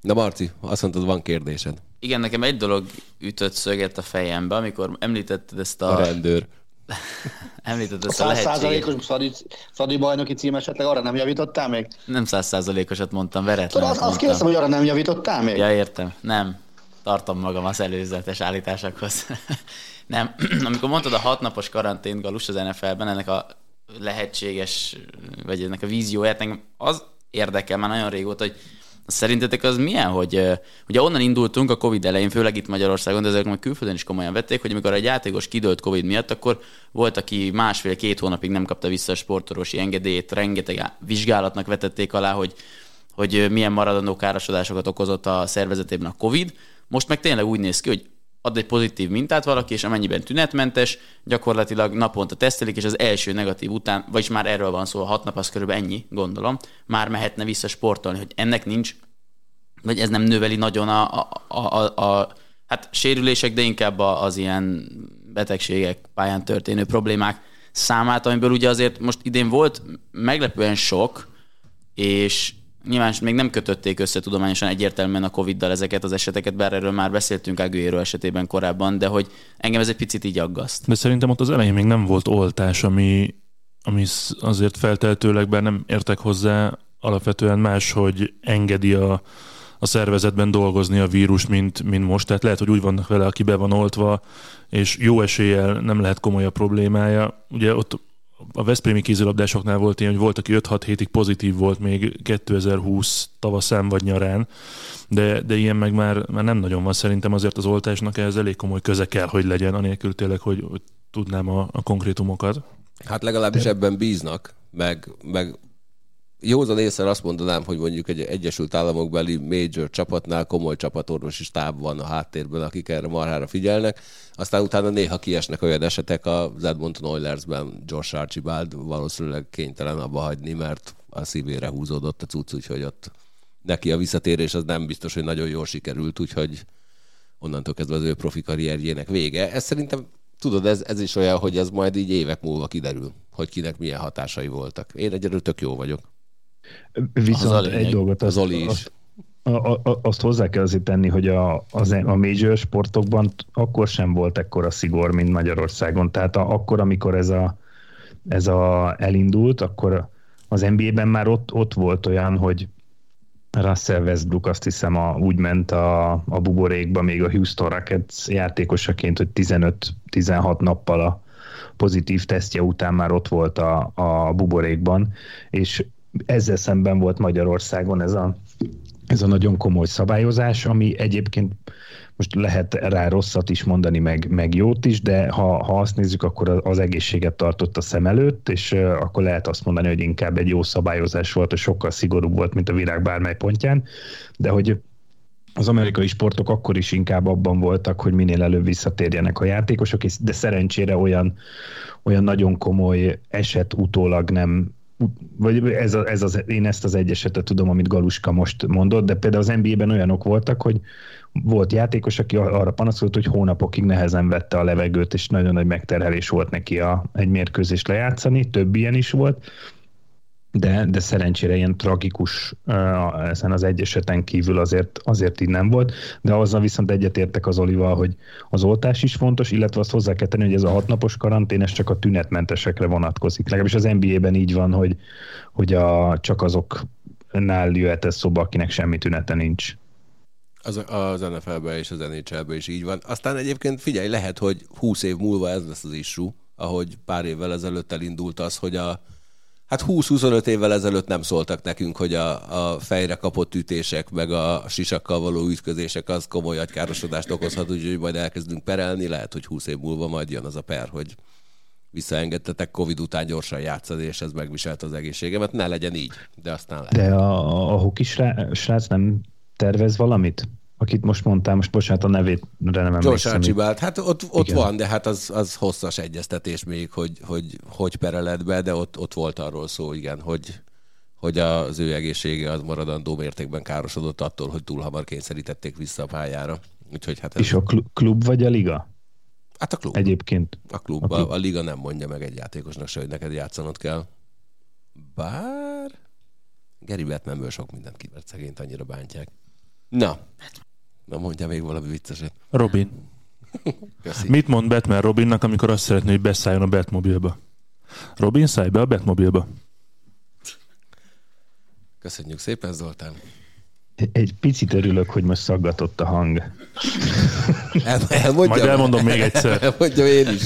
Na Marci, azt mondtad, van kérdésed. Igen, nekem egy dolog ütött szöget a fejembe, amikor említetted ezt A a, rendőr. [LAUGHS] említetted A ezt a száz lehetséges, százalékos szadi, szadi bajnoki cím esetleg arra nem javítottál még? nem százszázalékosat mondtam, veretlen Tudod, azt, azt kérdezem, hogy arra nem javítottál még? Ja, értem. Nem. Tartom magam az előzetes állításokhoz. [LAUGHS] nem. [CLEARS THROAT] Amikor mondtad a hatnapos karantént Galus az NFL-ben, ennek a lehetséges, vagy ennek a vízióját, engem az érdekel már nagyon régóta, hogy Szerintetek az milyen, hogy ugye onnan indultunk a Covid elején, főleg itt Magyarországon, de ezek meg külföldön is komolyan vették, hogy amikor egy játékos kidőlt Covid miatt, akkor volt, aki másfél-két hónapig nem kapta vissza a sportorosi engedélyt, rengeteg vizsgálatnak vetették alá, hogy, hogy milyen maradandó károsodásokat okozott a szervezetében a Covid. Most meg tényleg úgy néz ki, hogy ad egy pozitív mintát valaki, és amennyiben tünetmentes, gyakorlatilag naponta tesztelik, és az első negatív után, vagyis már erről van szó, a hat nap az körülbelül ennyi, gondolom, már mehetne vissza sportolni, hogy ennek nincs, vagy ez nem növeli nagyon a, a, a, a, a hát sérülések, de inkább az ilyen betegségek, pályán történő problémák számát, amiből ugye azért most idén volt meglepően sok, és nyilván még nem kötötték össze tudományosan egyértelműen a Covid-dal ezeket az eseteket, bár erről már beszéltünk Aguero esetében korábban, de hogy engem ez egy picit így aggaszt. De szerintem ott az elején még nem volt oltás, ami, ami azért felteltőleg, bár nem értek hozzá, alapvetően más, hogy engedi a, a szervezetben dolgozni a vírus, mint, mint most. Tehát lehet, hogy úgy vannak vele, aki be van oltva, és jó eséllyel nem lehet komoly a problémája. Ugye ott a Veszprémi kézilabdásoknál volt ilyen, hogy volt, aki 5-6 hétig pozitív volt még 2020 tavaszán vagy nyarán, de, de ilyen meg már, már nem nagyon van szerintem azért az oltásnak ehhez elég komoly köze kell, hogy legyen, anélkül tényleg, hogy, hogy tudnám a, a konkrétumokat. Hát legalábbis ebben bíznak, meg, meg józan észre azt mondanám, hogy mondjuk egy Egyesült Államokbeli major csapatnál komoly csapatorvosi stáb van a háttérben, akik erre marhára figyelnek, aztán utána néha kiesnek olyan esetek az Edmonton Oilersben Josh Archibald valószínűleg kénytelen abba hagyni, mert a szívére húzódott a cucc, úgyhogy ott neki a visszatérés az nem biztos, hogy nagyon jól sikerült, úgyhogy onnantól kezdve az ő profi karrierjének vége. Ez szerintem, tudod, ez, ez is olyan, hogy ez majd így évek múlva kiderül, hogy kinek milyen hatásai voltak. Én egyelőre tök jó vagyok. Viszont Az egy dolgot Az azt, Oli is. azt, a, a, azt hozzá kell azért tenni, hogy a, az, a major sportokban akkor sem volt ekkora szigor, mint Magyarországon. Tehát a, akkor, amikor ez a, ez a elindult, akkor az NBA-ben már ott, ott volt olyan, hogy Russell Westbrook azt hiszem a, úgy ment a, a buborékba még a Houston Rockets játékosaként, hogy 15-16 nappal a pozitív tesztje után már ott volt a, a buborékban, és ezzel szemben volt Magyarországon ez a, ez a nagyon komoly szabályozás, ami egyébként most lehet rá rosszat is mondani, meg, meg jót is, de ha, ha azt nézzük, akkor az egészséget tartott a szem előtt, és akkor lehet azt mondani, hogy inkább egy jó szabályozás volt, és sokkal szigorúbb volt, mint a világ bármely pontján, de hogy az amerikai sportok akkor is inkább abban voltak, hogy minél előbb visszatérjenek a játékosok, de szerencsére olyan, olyan nagyon komoly eset utólag nem vagy ez, a, ez az, én ezt az egy esetet tudom, amit Galuska most mondott, de például az NBA-ben olyanok voltak, hogy volt játékos, aki arra panaszolt, hogy hónapokig nehezen vette a levegőt, és nagyon nagy megterhelés volt neki a, egy mérkőzést lejátszani, több ilyen is volt, de, de szerencsére ilyen tragikus ezen az egy eseten kívül azért, azért így nem volt, de azzal viszont egyetértek az Olival, hogy az oltás is fontos, illetve azt hozzá kell tenni, hogy ez a hatnapos karantén, ez csak a tünetmentesekre vonatkozik. Legalábbis az NBA-ben így van, hogy, hogy a, csak azoknál jöhet ez szoba, akinek semmi tünete nincs. Az, az NFL-ben és az NHL-ben is így van. Aztán egyébként figyelj, lehet, hogy 20 év múlva ez lesz az issue, ahogy pár évvel ezelőtt elindult az, hogy a Hát 20-25 évvel ezelőtt nem szóltak nekünk, hogy a, a fejre kapott ütések, meg a sisakkal való ütközések az komoly agykárosodást okozhat, úgyhogy majd elkezdünk perelni, lehet, hogy 20 év múlva majd jön az a per, hogy visszaengedtetek Covid után gyorsan játszani, és ez megviselt az egészségemet. Ne legyen így, de aztán lehet. De a, a, a hoki srác nem tervez valamit? Akit most mondtál, most bocsánat, a nevét nem emlékszem. Archibald, hát ott, ott van, de hát az, az hosszas egyeztetés még, hogy hogy, hogy pereled be, de ott, ott volt arról szó, igen, hogy, hogy az ő egészsége az maradandó mértékben károsodott attól, hogy túl hamar kényszerítették vissza a pályára. Úgyhogy hát ez... És a klub vagy a liga? Hát a klub. Egyébként. A klub. A, klub. a, a liga nem mondja meg egy játékosnak se, hogy neked játszanod kell. Bár... Gary Batmanből sok mindent kivert szegényt, annyira bántják. Na, Na mondja még valami vicceset. Robin. Köszi. Mit mond Batman Robinnak, amikor azt szeretné, hogy beszálljon a Batmobilba? Robin, szállj be a Batmobilba. Köszönjük szépen, Zoltán. Egy picit örülök, hogy most szaggatott a hang. El, elmondjam, Majd elmondom még egyszer. [LAUGHS] Elmondjam én is.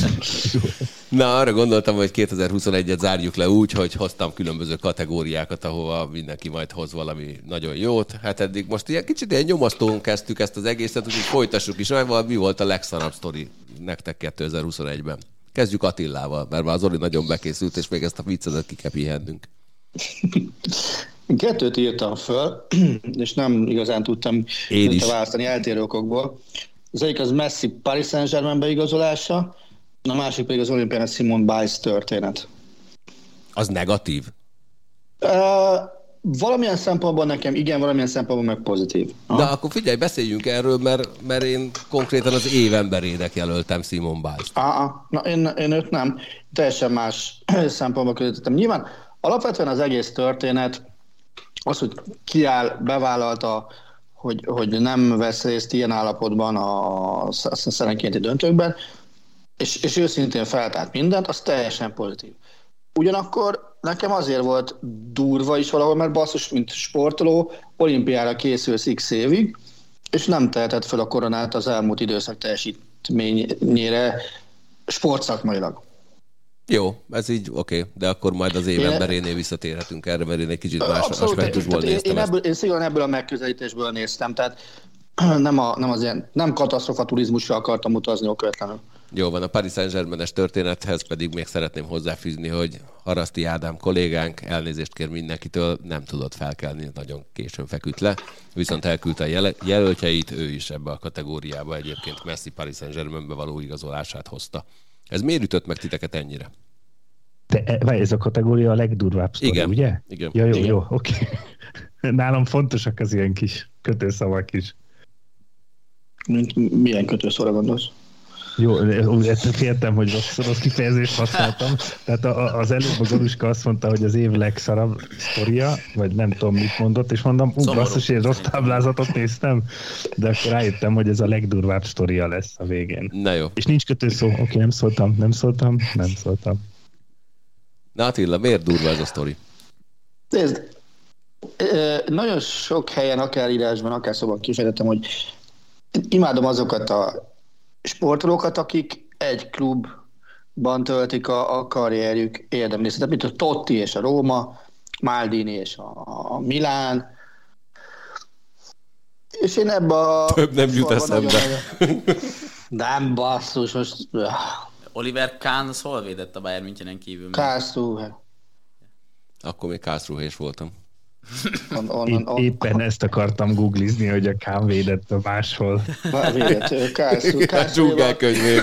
Na, arra gondoltam, hogy 2021-et zárjuk le úgy, hogy hoztam különböző kategóriákat, ahova mindenki majd hoz valami nagyon jót. Hát eddig most ilyen kicsit ilyen nyomasztón kezdtük ezt az egészet, úgyhogy folytassuk is. Mi volt a legszarabb sztori nektek 2021-ben? Kezdjük Attillával, mert már az Oli nagyon bekészült, és még ezt a viccedet ki kell pihennünk. [LAUGHS] Kettőt írtam föl, [CLEARS THROAT] és nem igazán tudtam választani eltérő okokból. Az egyik az Messi Paris Saint-Germain beigazolása, a másik pedig az olimpián Simon Biles történet. Az negatív? Uh, valamilyen szempontból nekem igen, valamilyen szempontból meg pozitív. Aha. De akkor figyelj, beszéljünk erről, mert, mert én konkrétan az év emberének jelöltem Simon Biles. Aha, na én, én őt nem. Teljesen más [CLEARS THROAT] szempontból közöttem. Nyilván alapvetően az egész történet az, hogy kiáll, bevállalta, hogy, hogy nem vesz részt ilyen állapotban a, szerenkénti döntőkben, és, és őszintén feltárt mindent, az teljesen pozitív. Ugyanakkor nekem azért volt durva is valahol, mert basszus, mint sportoló, olimpiára készülsz x évig, és nem tehetett fel a koronát az elmúlt időszak teljesítményére sportszakmailag. Jó, ez így oké, okay, de akkor majd az év én... emberénél visszatérhetünk erre, mert én egy kicsit más Abszolút, aspektusból én, néztem én, ebből, én szigorúan ebből a megközelítésből néztem, tehát [CLEARS THROAT] nem, a, nem az ilyen, nem katasztrofa turizmusra akartam utazni okvetlenül. Jó van, a Paris saint történethez pedig még szeretném hozzáfűzni, hogy Haraszti Ádám kollégánk elnézést kér mindenkitől, nem tudott felkelni, nagyon későn feküdt le, viszont elküldte a jelöltjeit, ő is ebbe a kategóriába egyébként Messi Paris saint való igazolását hozta. Ez miért ütött meg titeket ennyire? De e, ez a kategória a legdurvább sztori, Igen. ugye? Igen. Ja, jó, Igen. jó, oké. Okay. [LAUGHS] Nálam fontosak az ilyen kis kötőszavak is. Mint milyen kötőszóra gondolsz? Jó, ezt értem, hogy rossz, rossz kifejezést használtam. Tehát a, az előbb a Galuska azt mondta, hogy az év legszarabb sztoria, vagy nem tudom, mit mondott, és mondom, ú, basszus, én rossz táblázatot néztem, de akkor rájöttem, hogy ez a legdurvább sztoria lesz a végén. Na jó. És nincs kötőszó, oké, okay, nem szóltam, nem szóltam, nem szóltam. Na Attila, miért durva ez a sztori? Nézd, nagyon sok helyen, akár írásban, akár szóban kifejtettem, hogy imádom azokat a sportolókat, akik egy klubban töltik a, a karrierjük érdemli. Tehát mint a Totti és a Róma, Maldini és a, a Milán, és én ebbe a... Több nem jut eszembe. Nem, basszus, most... Oliver Kahn az hol védett a Bayern Münchenen kívül? Karlsruhe. Akkor még Karlsruhe volt. On, on, on, on, éppen ezt akartam googlizni, hogy a Kán védett a máshol. Védett, Karlsruhe.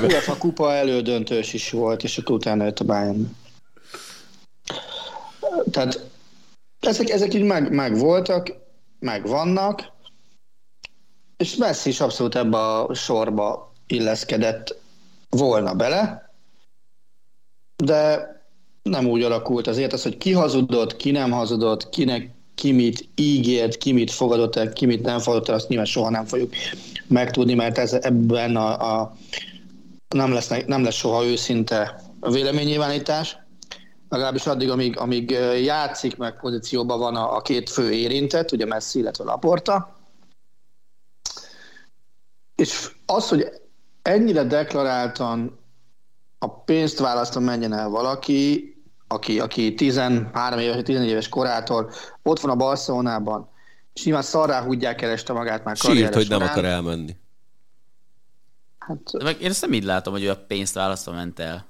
UEFA kupa elődöntős is volt, és akkor utána jött a Bayern. Tehát ezek, ezek így meg, meg voltak, meg vannak, és Messi is abszolút ebbe a sorba illeszkedett volna bele, de nem úgy alakult azért az, hogy ki hazudott, ki nem hazudott, kinek ki mit ígért, ki mit fogadott el, ki mit nem fogadott el, azt nyilván soha nem fogjuk megtudni, mert ez ebben a, a nem, lesz, nem lesz soha őszinte véleménynyilvánítás, legalábbis addig, amíg, amíg játszik, meg pozícióban van a, a két fő érintett, ugye Messi, illetve Laporta. És az, hogy ennyire deklaráltan a pénzt választom menjen el valaki, aki, aki 13 éves, 14 éves korától ott van a Barcelonában, és nyilván szarrá húgyják kereste magát már Sírt, hogy nem akar elmenni. Hát, De meg én ezt nem így látom, hogy ő a pénzt választva ment el.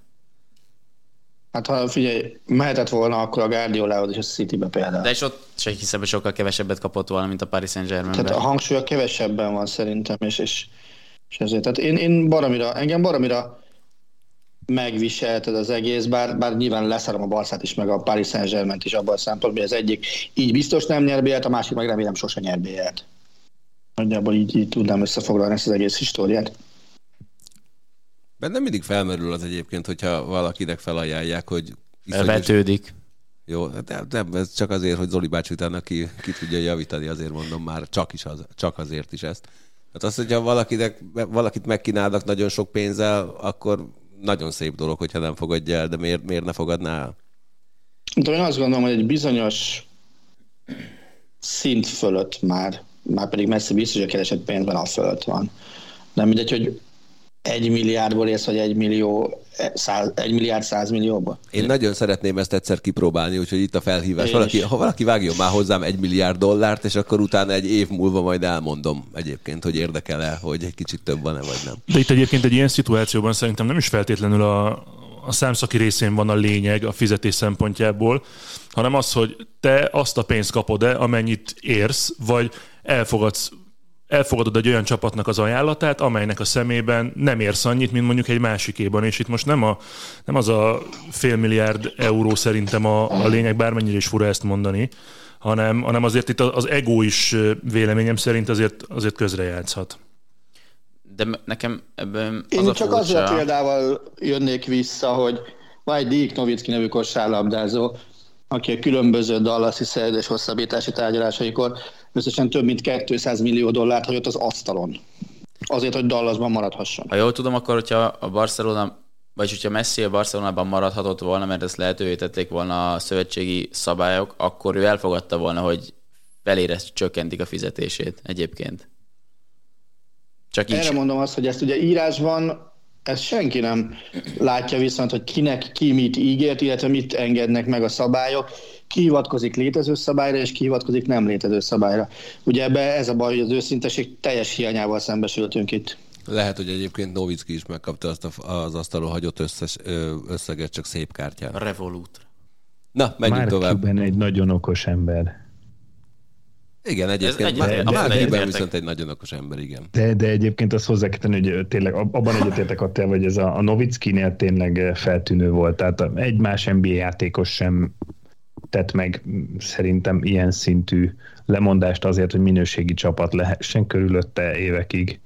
hát ha figyelj, mehetett volna akkor a Guardiolához és a Citybe például. De és ott se hiszem, hogy sokkal kevesebbet kapott volna, mint a Paris saint Tehát a germain hangsúly a kevesebben van szerintem, és, és, és ezért. Tehát én, én baromira, engem baromira megviselted az egész, bár, bár nyilván leszárom a Barszát is, meg a Paris saint is abban a szempontból, hogy az egyik így biztos nem nyer BL-t, a másik meg remélem sose nyer BL-t. Nagyjából így, így tudnám összefoglalni ezt az egész históriát. Bennem mindig felmerül az egyébként, hogyha valakinek felajánlják, hogy iszonyos- Vetődik. Jó, de, de ez csak azért, hogy Zoli bácsi utána ki, ki tudja javítani, azért mondom már, csak, is az, csak azért is ezt. Hát az, hogyha valakinek, valakit megkínálnak nagyon sok pénzzel, akkor nagyon szép dolog, hogyha nem fogadja el, de miért, miért ne fogadná? De én azt gondolom, hogy egy bizonyos szint fölött már, már pedig messze biztos, hogy a keresett pénzben a fölött van. Nem mindegy, hogy egy milliárdból élsz, vagy egy millió, száz, egy milliárd százmillióból. Én nagyon szeretném ezt egyszer kipróbálni, úgyhogy itt a felhívás. Én Valaki, is. ha valaki vágjon már hozzám egy milliárd dollárt, és akkor utána egy év múlva majd elmondom egyébként, hogy érdekel-e, hogy egy kicsit több van-e, vagy nem. De itt egyébként egy ilyen szituációban szerintem nem is feltétlenül a, a számszaki részén van a lényeg a fizetés szempontjából, hanem az, hogy te azt a pénzt kapod-e, amennyit érsz, vagy elfogadsz elfogadod egy olyan csapatnak az ajánlatát, amelynek a szemében nem érsz annyit, mint mondjuk egy másikéban, és itt most nem, a, nem az a fél milliárd euró szerintem a, a lényeg, bármennyire is fura ezt mondani, hanem, hanem azért itt az ego is véleményem szerint azért, azért közrejátszhat. De nekem ebben Én az a csak furcsa... azzal a példával jönnék vissza, hogy van egy Dick Novicki nevű kosárlabdázó, aki a különböző Dallasi szerződés hosszabbítási tárgyalásaikor összesen több mint 200 millió dollárt hagyott az asztalon. Azért, hogy Dallasban maradhasson. Ha jól tudom, akkor hogyha a Barcelona, vagy hogyha Messi a Barcelonában maradhatott volna, mert ezt lehetővé tették volna a szövetségi szabályok, akkor ő elfogadta volna, hogy felére csökkentik a fizetését egyébként. Csak így. Erre mondom azt, hogy ezt ugye írásban ezt senki nem látja viszont, hogy kinek ki mit ígért, illetve mit engednek meg a szabályok. Ki hivatkozik létező szabályra, és ki hivatkozik nem létező szabályra. Ugye ebbe ez a baj, hogy az őszinteség teljes hiányával szembesültünk itt. Lehet, hogy egyébként Novicki is megkapta azt a, az asztalon hagyott összes, összeget, csak szép kártyán. Revolut. Na, menjünk Mark tovább. Cuban egy nagyon okos ember. Igen, egyébként Mar- egyet- a Mark Cuban viszont egy nagyon okos ember, igen. De, de egyébként azt hozzá kell tenni, hogy tényleg ab- abban egyetértek a te, hogy ez a, a Novickinél tényleg feltűnő volt. Tehát egy más NBA játékos sem tett meg szerintem ilyen szintű lemondást azért, hogy minőségi csapat lehessen körülötte évekig.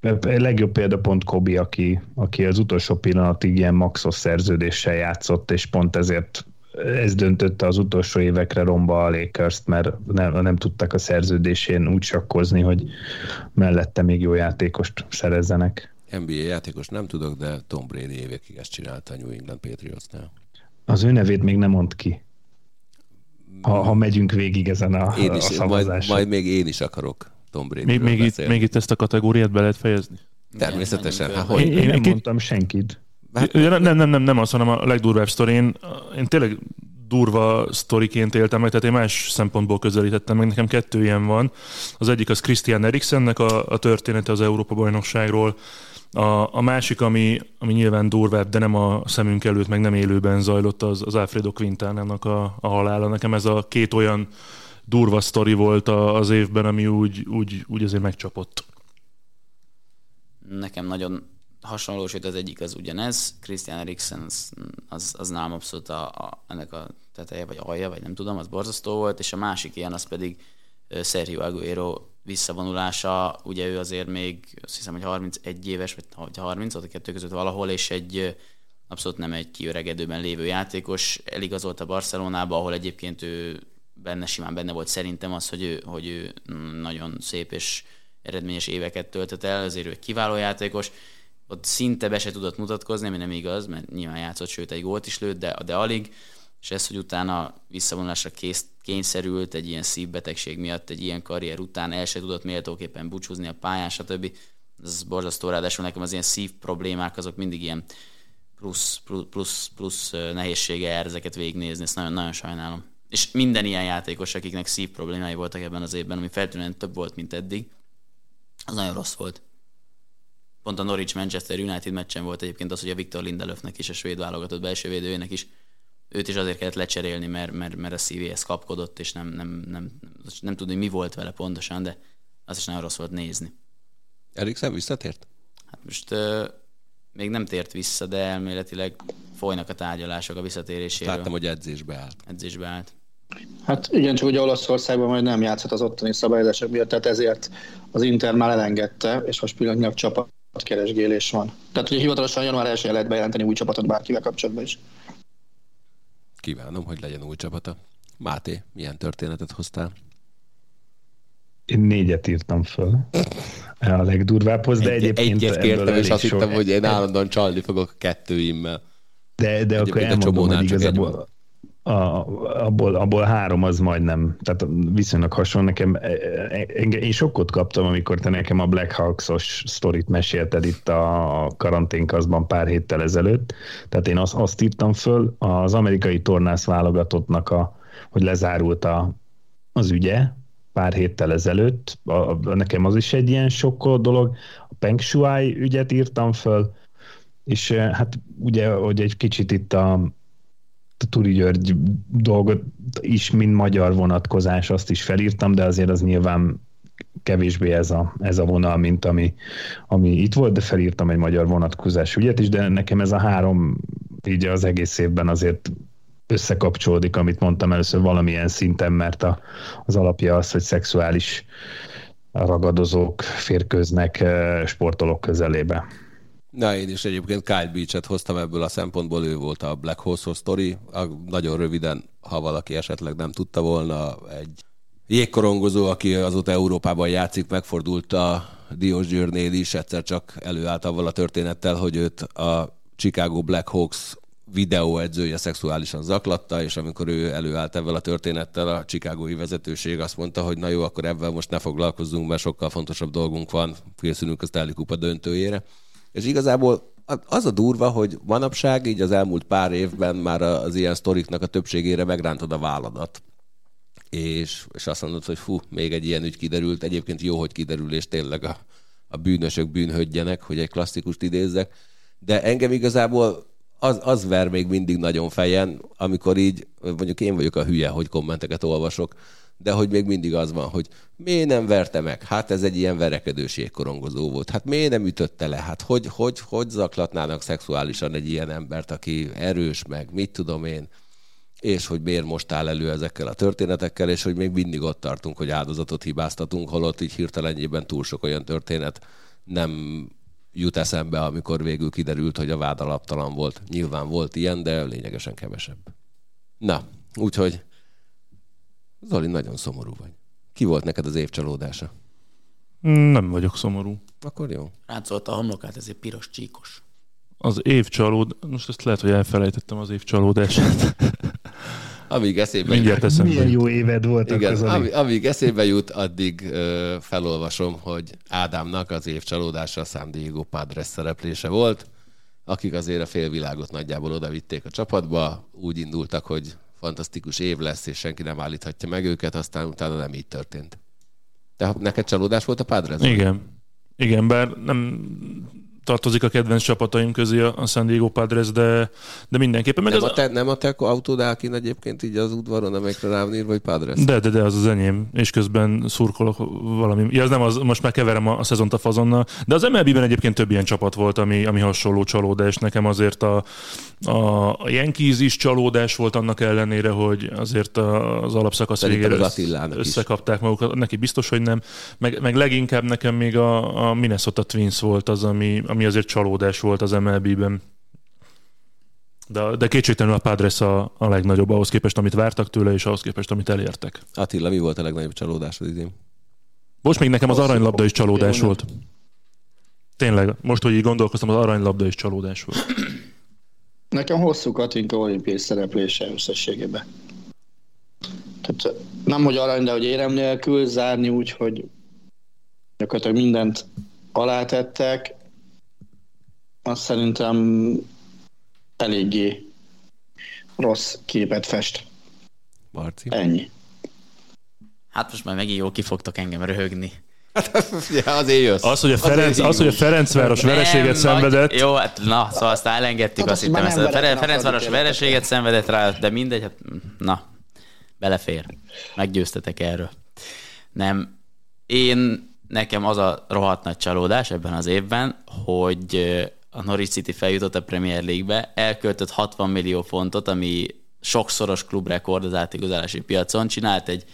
A legjobb példa pont Kobi, aki, aki az utolsó pillanatig ilyen maxos szerződéssel játszott, és pont ezért ez döntötte az utolsó évekre romba a lakers mert nem, nem tudtak a szerződésén úgy sakkozni, hogy mellette még jó játékost szerezzenek. NBA játékos nem tudok, de Tom Brady évekig ezt csinálta a New England Patriotsnál. Az ő nevét még nem mond ki. Ha, ha megyünk végig ezen a, Én a is, majd, szavazáson. majd még én is akarok Tom Brady. Még, még, itt, még itt ezt a kategóriát be lehet fejezni? Természetesen. Igen, Hát, hogy? Én, én nem Én- mondtam senkit. Hát- Ja, nem, nem, nem, nem az, hanem a legdurvább sztori. Én, én tényleg durva sztoriként éltem meg, tehát én más szempontból közelítettem meg. Nekem kettő ilyen van. Az egyik az Christian Eriksennek a, a története az Európa-bajnokságról. A, a másik, ami, ami nyilván durvább, de nem a szemünk előtt, meg nem élőben zajlott, az, az Alfredo Quintánának a, a halála. Nekem ez a két olyan durva sztori volt a, az évben, ami úgy, úgy, úgy azért megcsapott. Nekem nagyon hasonló, sőt az egyik az ugyanez. Christian Eriksen az, az, az nálam abszolút a, a, ennek a teteje, vagy alja, vagy nem tudom, az borzasztó volt, és a másik ilyen az pedig Sergio Aguero visszavonulása, ugye ő azért még azt hiszem, hogy 31 éves, vagy 30, ott a kettő között valahol, és egy abszolút nem egy kiöregedőben lévő játékos, eligazolt a Barcelonába, ahol egyébként ő benne simán benne volt szerintem az, hogy ő, hogy ő mm, nagyon szép és eredményes éveket töltött el, azért ő egy kiváló játékos, ott szinte be se tudott mutatkozni, ami nem igaz, mert nyilván játszott, sőt egy gólt is lőtt, de, de alig, és ez, hogy utána visszavonulásra kész, kényszerült egy ilyen szívbetegség miatt, egy ilyen karrier után el se tudott méltóképpen búcsúzni a pályán, stb. Ez borzasztó, ráadásul nekem az ilyen szív problémák azok mindig ilyen plusz, plusz, plusz, plusz nehézsége jár ezeket végignézni, ezt nagyon, nagyon sajnálom. És minden ilyen játékos, akiknek szív problémái voltak ebben az évben, ami feltűnően több volt, mint eddig, az nagyon rossz volt. Pont a Norwich-Manchester United meccsen volt egyébként az, hogy a Viktor Lindelöfnek is, a svéd válogatott belső védőjének is őt is azért kellett lecserélni, mert, mert, mert a szívéhez kapkodott, és nem, nem, nem, nem, nem tudni, mi volt vele pontosan, de az is nagyon rossz volt nézni. Eriksen visszatért? Hát most uh, még nem tért vissza, de elméletileg folynak a tárgyalások a visszatéréséről. Láttam, hogy edzésbe állt. Edzésbe állt. Hát igen, csak ugye Olaszországban majd nem játszott az ottani szabályozások miatt, tehát ezért az Inter már elengedte, és most pillanatnyilag csapatkeresgélés van. Tehát ugye hivatalosan január 1 lehet bejelenteni új csapatot bárkivel kapcsolatban is. Kívánom, hogy legyen új csapata. Máté, milyen történetet hoztál? Én négyet írtam föl. A legdurvábbhoz, de egy, egyébként... Egyet kértem, és azt hittem, hogy én állandóan csalni fogok a kettőimmel. De, de akkor elmondom, hogy igazából a, abból, abból három az majdnem, tehát viszonylag hasonló. Nekem, e, e, én sokkot kaptam, amikor te nekem a Black Hawks-os sztorit mesélted itt a karanténkazban pár héttel ezelőtt. Tehát én azt, azt írtam föl, az amerikai tornász válogatottnak, a, hogy lezárult a, az ügye, pár héttel ezelőtt. A, a, nekem az is egy ilyen sokkoló dolog. A Peng Shuai ügyet írtam föl, és e, hát ugye, hogy egy kicsit itt a Turi György dolgot is, mint magyar vonatkozás, azt is felírtam, de azért az nyilván kevésbé ez a, ez a vonal, mint ami, ami itt volt, de felírtam egy magyar vonatkozás ügyet is, de nekem ez a három így az egész évben azért összekapcsolódik, amit mondtam először valamilyen szinten, mert a, az alapja az, hogy szexuális ragadozók férkőznek eh, sportolók közelébe. Na, én is egyébként Kyle Beach-et hoztam ebből a szempontból, ő volt a Black Horse Story. Nagyon röviden, ha valaki esetleg nem tudta volna, egy jégkorongozó, aki azóta Európában játszik, megfordult a Diós Győrnél is, egyszer csak előállt avval a történettel, hogy őt a Chicago Black Hawks videóedzője szexuálisan zaklatta, és amikor ő előállt ezzel a történettel, a Chicagói vezetőség azt mondta, hogy na jó, akkor ebben most ne foglalkozzunk, mert sokkal fontosabb dolgunk van, készülünk a Stanley Kupa döntőjére. És igazából az a durva, hogy manapság így az elmúlt pár évben már az ilyen sztoriknak a többségére megrántod a válladat. És, és azt mondod, hogy fú, még egy ilyen ügy kiderült. Egyébként jó, hogy kiderül, és tényleg a, a bűnösök bűnhődjenek, hogy egy klasszikust idézzek. De engem igazából az, az ver még mindig nagyon fejen, amikor így, mondjuk én vagyok a hülye, hogy kommenteket olvasok, de hogy még mindig az van, hogy miért nem verte meg? Hát ez egy ilyen verekedős jégkorongozó volt. Hát miért nem ütötte le? Hát hogy, hogy, hogy zaklatnának szexuálisan egy ilyen embert, aki erős meg, mit tudom én, és hogy miért most áll elő ezekkel a történetekkel, és hogy még mindig ott tartunk, hogy áldozatot hibáztatunk, holott így hirtelenjében túl sok olyan történet nem jut eszembe, amikor végül kiderült, hogy a vád alaptalan volt. Nyilván volt ilyen, de lényegesen kevesebb. Na, úgyhogy Zoli, nagyon szomorú vagy. Ki volt neked az évcsalódása? Nem vagyok szomorú. Akkor jó. Ráncolt a homlokát, ez egy piros csíkos. Az évcsalód... Most ezt lehet, hogy elfelejtettem az évcsalódását. [LAUGHS] amíg eszébe Mindjárt jut. Milyen jó éved volt Igen, az amíg, amíg eszébe jut, addig ö, felolvasom, hogy Ádámnak az évcsalódása a San Diego Padres szereplése volt, akik azért a félvilágot nagyjából oda vitték a csapatba, úgy indultak, hogy fantasztikus év lesz, és senki nem állíthatja meg őket, aztán utána nem így történt. De neked csalódás volt a Padres? Igen. Igen, bár nem tartozik a kedvenc csapataim közé a San Diego Padres, de, de mindenképpen. Meg nem, az... a te, nem a te Autodákin egyébként így az udvaron, amelyekre rám ír, vagy Padres? De, de, de, az az enyém, és közben szurkolok valami. Ja, az nem az, most már keverem a, a szezont a fazonnal, de az MLB-ben egyébként több ilyen csapat volt, ami, ami hasonló csalódás. Nekem azért a, a, a Yankees is csalódás volt annak ellenére, hogy azért az alapszakasz végére az összekapták is. magukat. Neki biztos, hogy nem. Meg, meg leginkább nekem még a, a Minnesota Twins volt az, ami, ami azért csalódás volt az MLB-ben. De, de kétségtelenül a Padres a, a legnagyobb ahhoz képest, amit vártak tőle, és ahhoz képest, amit elértek. Attila, mi volt a legnagyobb csalódás az idén? Most még nekem az aranylabda is csalódás volt. Tényleg, most, hogy így gondolkoztam, az aranylabda is csalódás volt. Nekem hosszú Katinka olimpiai szereplése összességében. Tehát nem, hogy arany, de hogy érem nélkül zárni úgy, hogy gyakorlatilag mindent alátettek, azt szerintem eléggé rossz képet fest. Marci. Ennyi. Hát most már megint jó kifogtok engem röhögni. Ja, azért jössz. Az, hogy a, Ferenc, az, hogy a Ferencváros vereséget Nem, szenvedett, Nagy, jó, hát na, szóval azt elengedtük, Hát azt hittem, ezt a Ferencváros vereséget szenvedett rá, de mindegy, hát na, belefér. Meggyőztetek erről. Nem, én, nekem az a rohadt nagy csalódás ebben az évben, hogy a Norwich City feljutott a Premier League-be, elköltött 60 millió fontot, ami sokszoros klubrekord az átigazolási piacon, csinált egy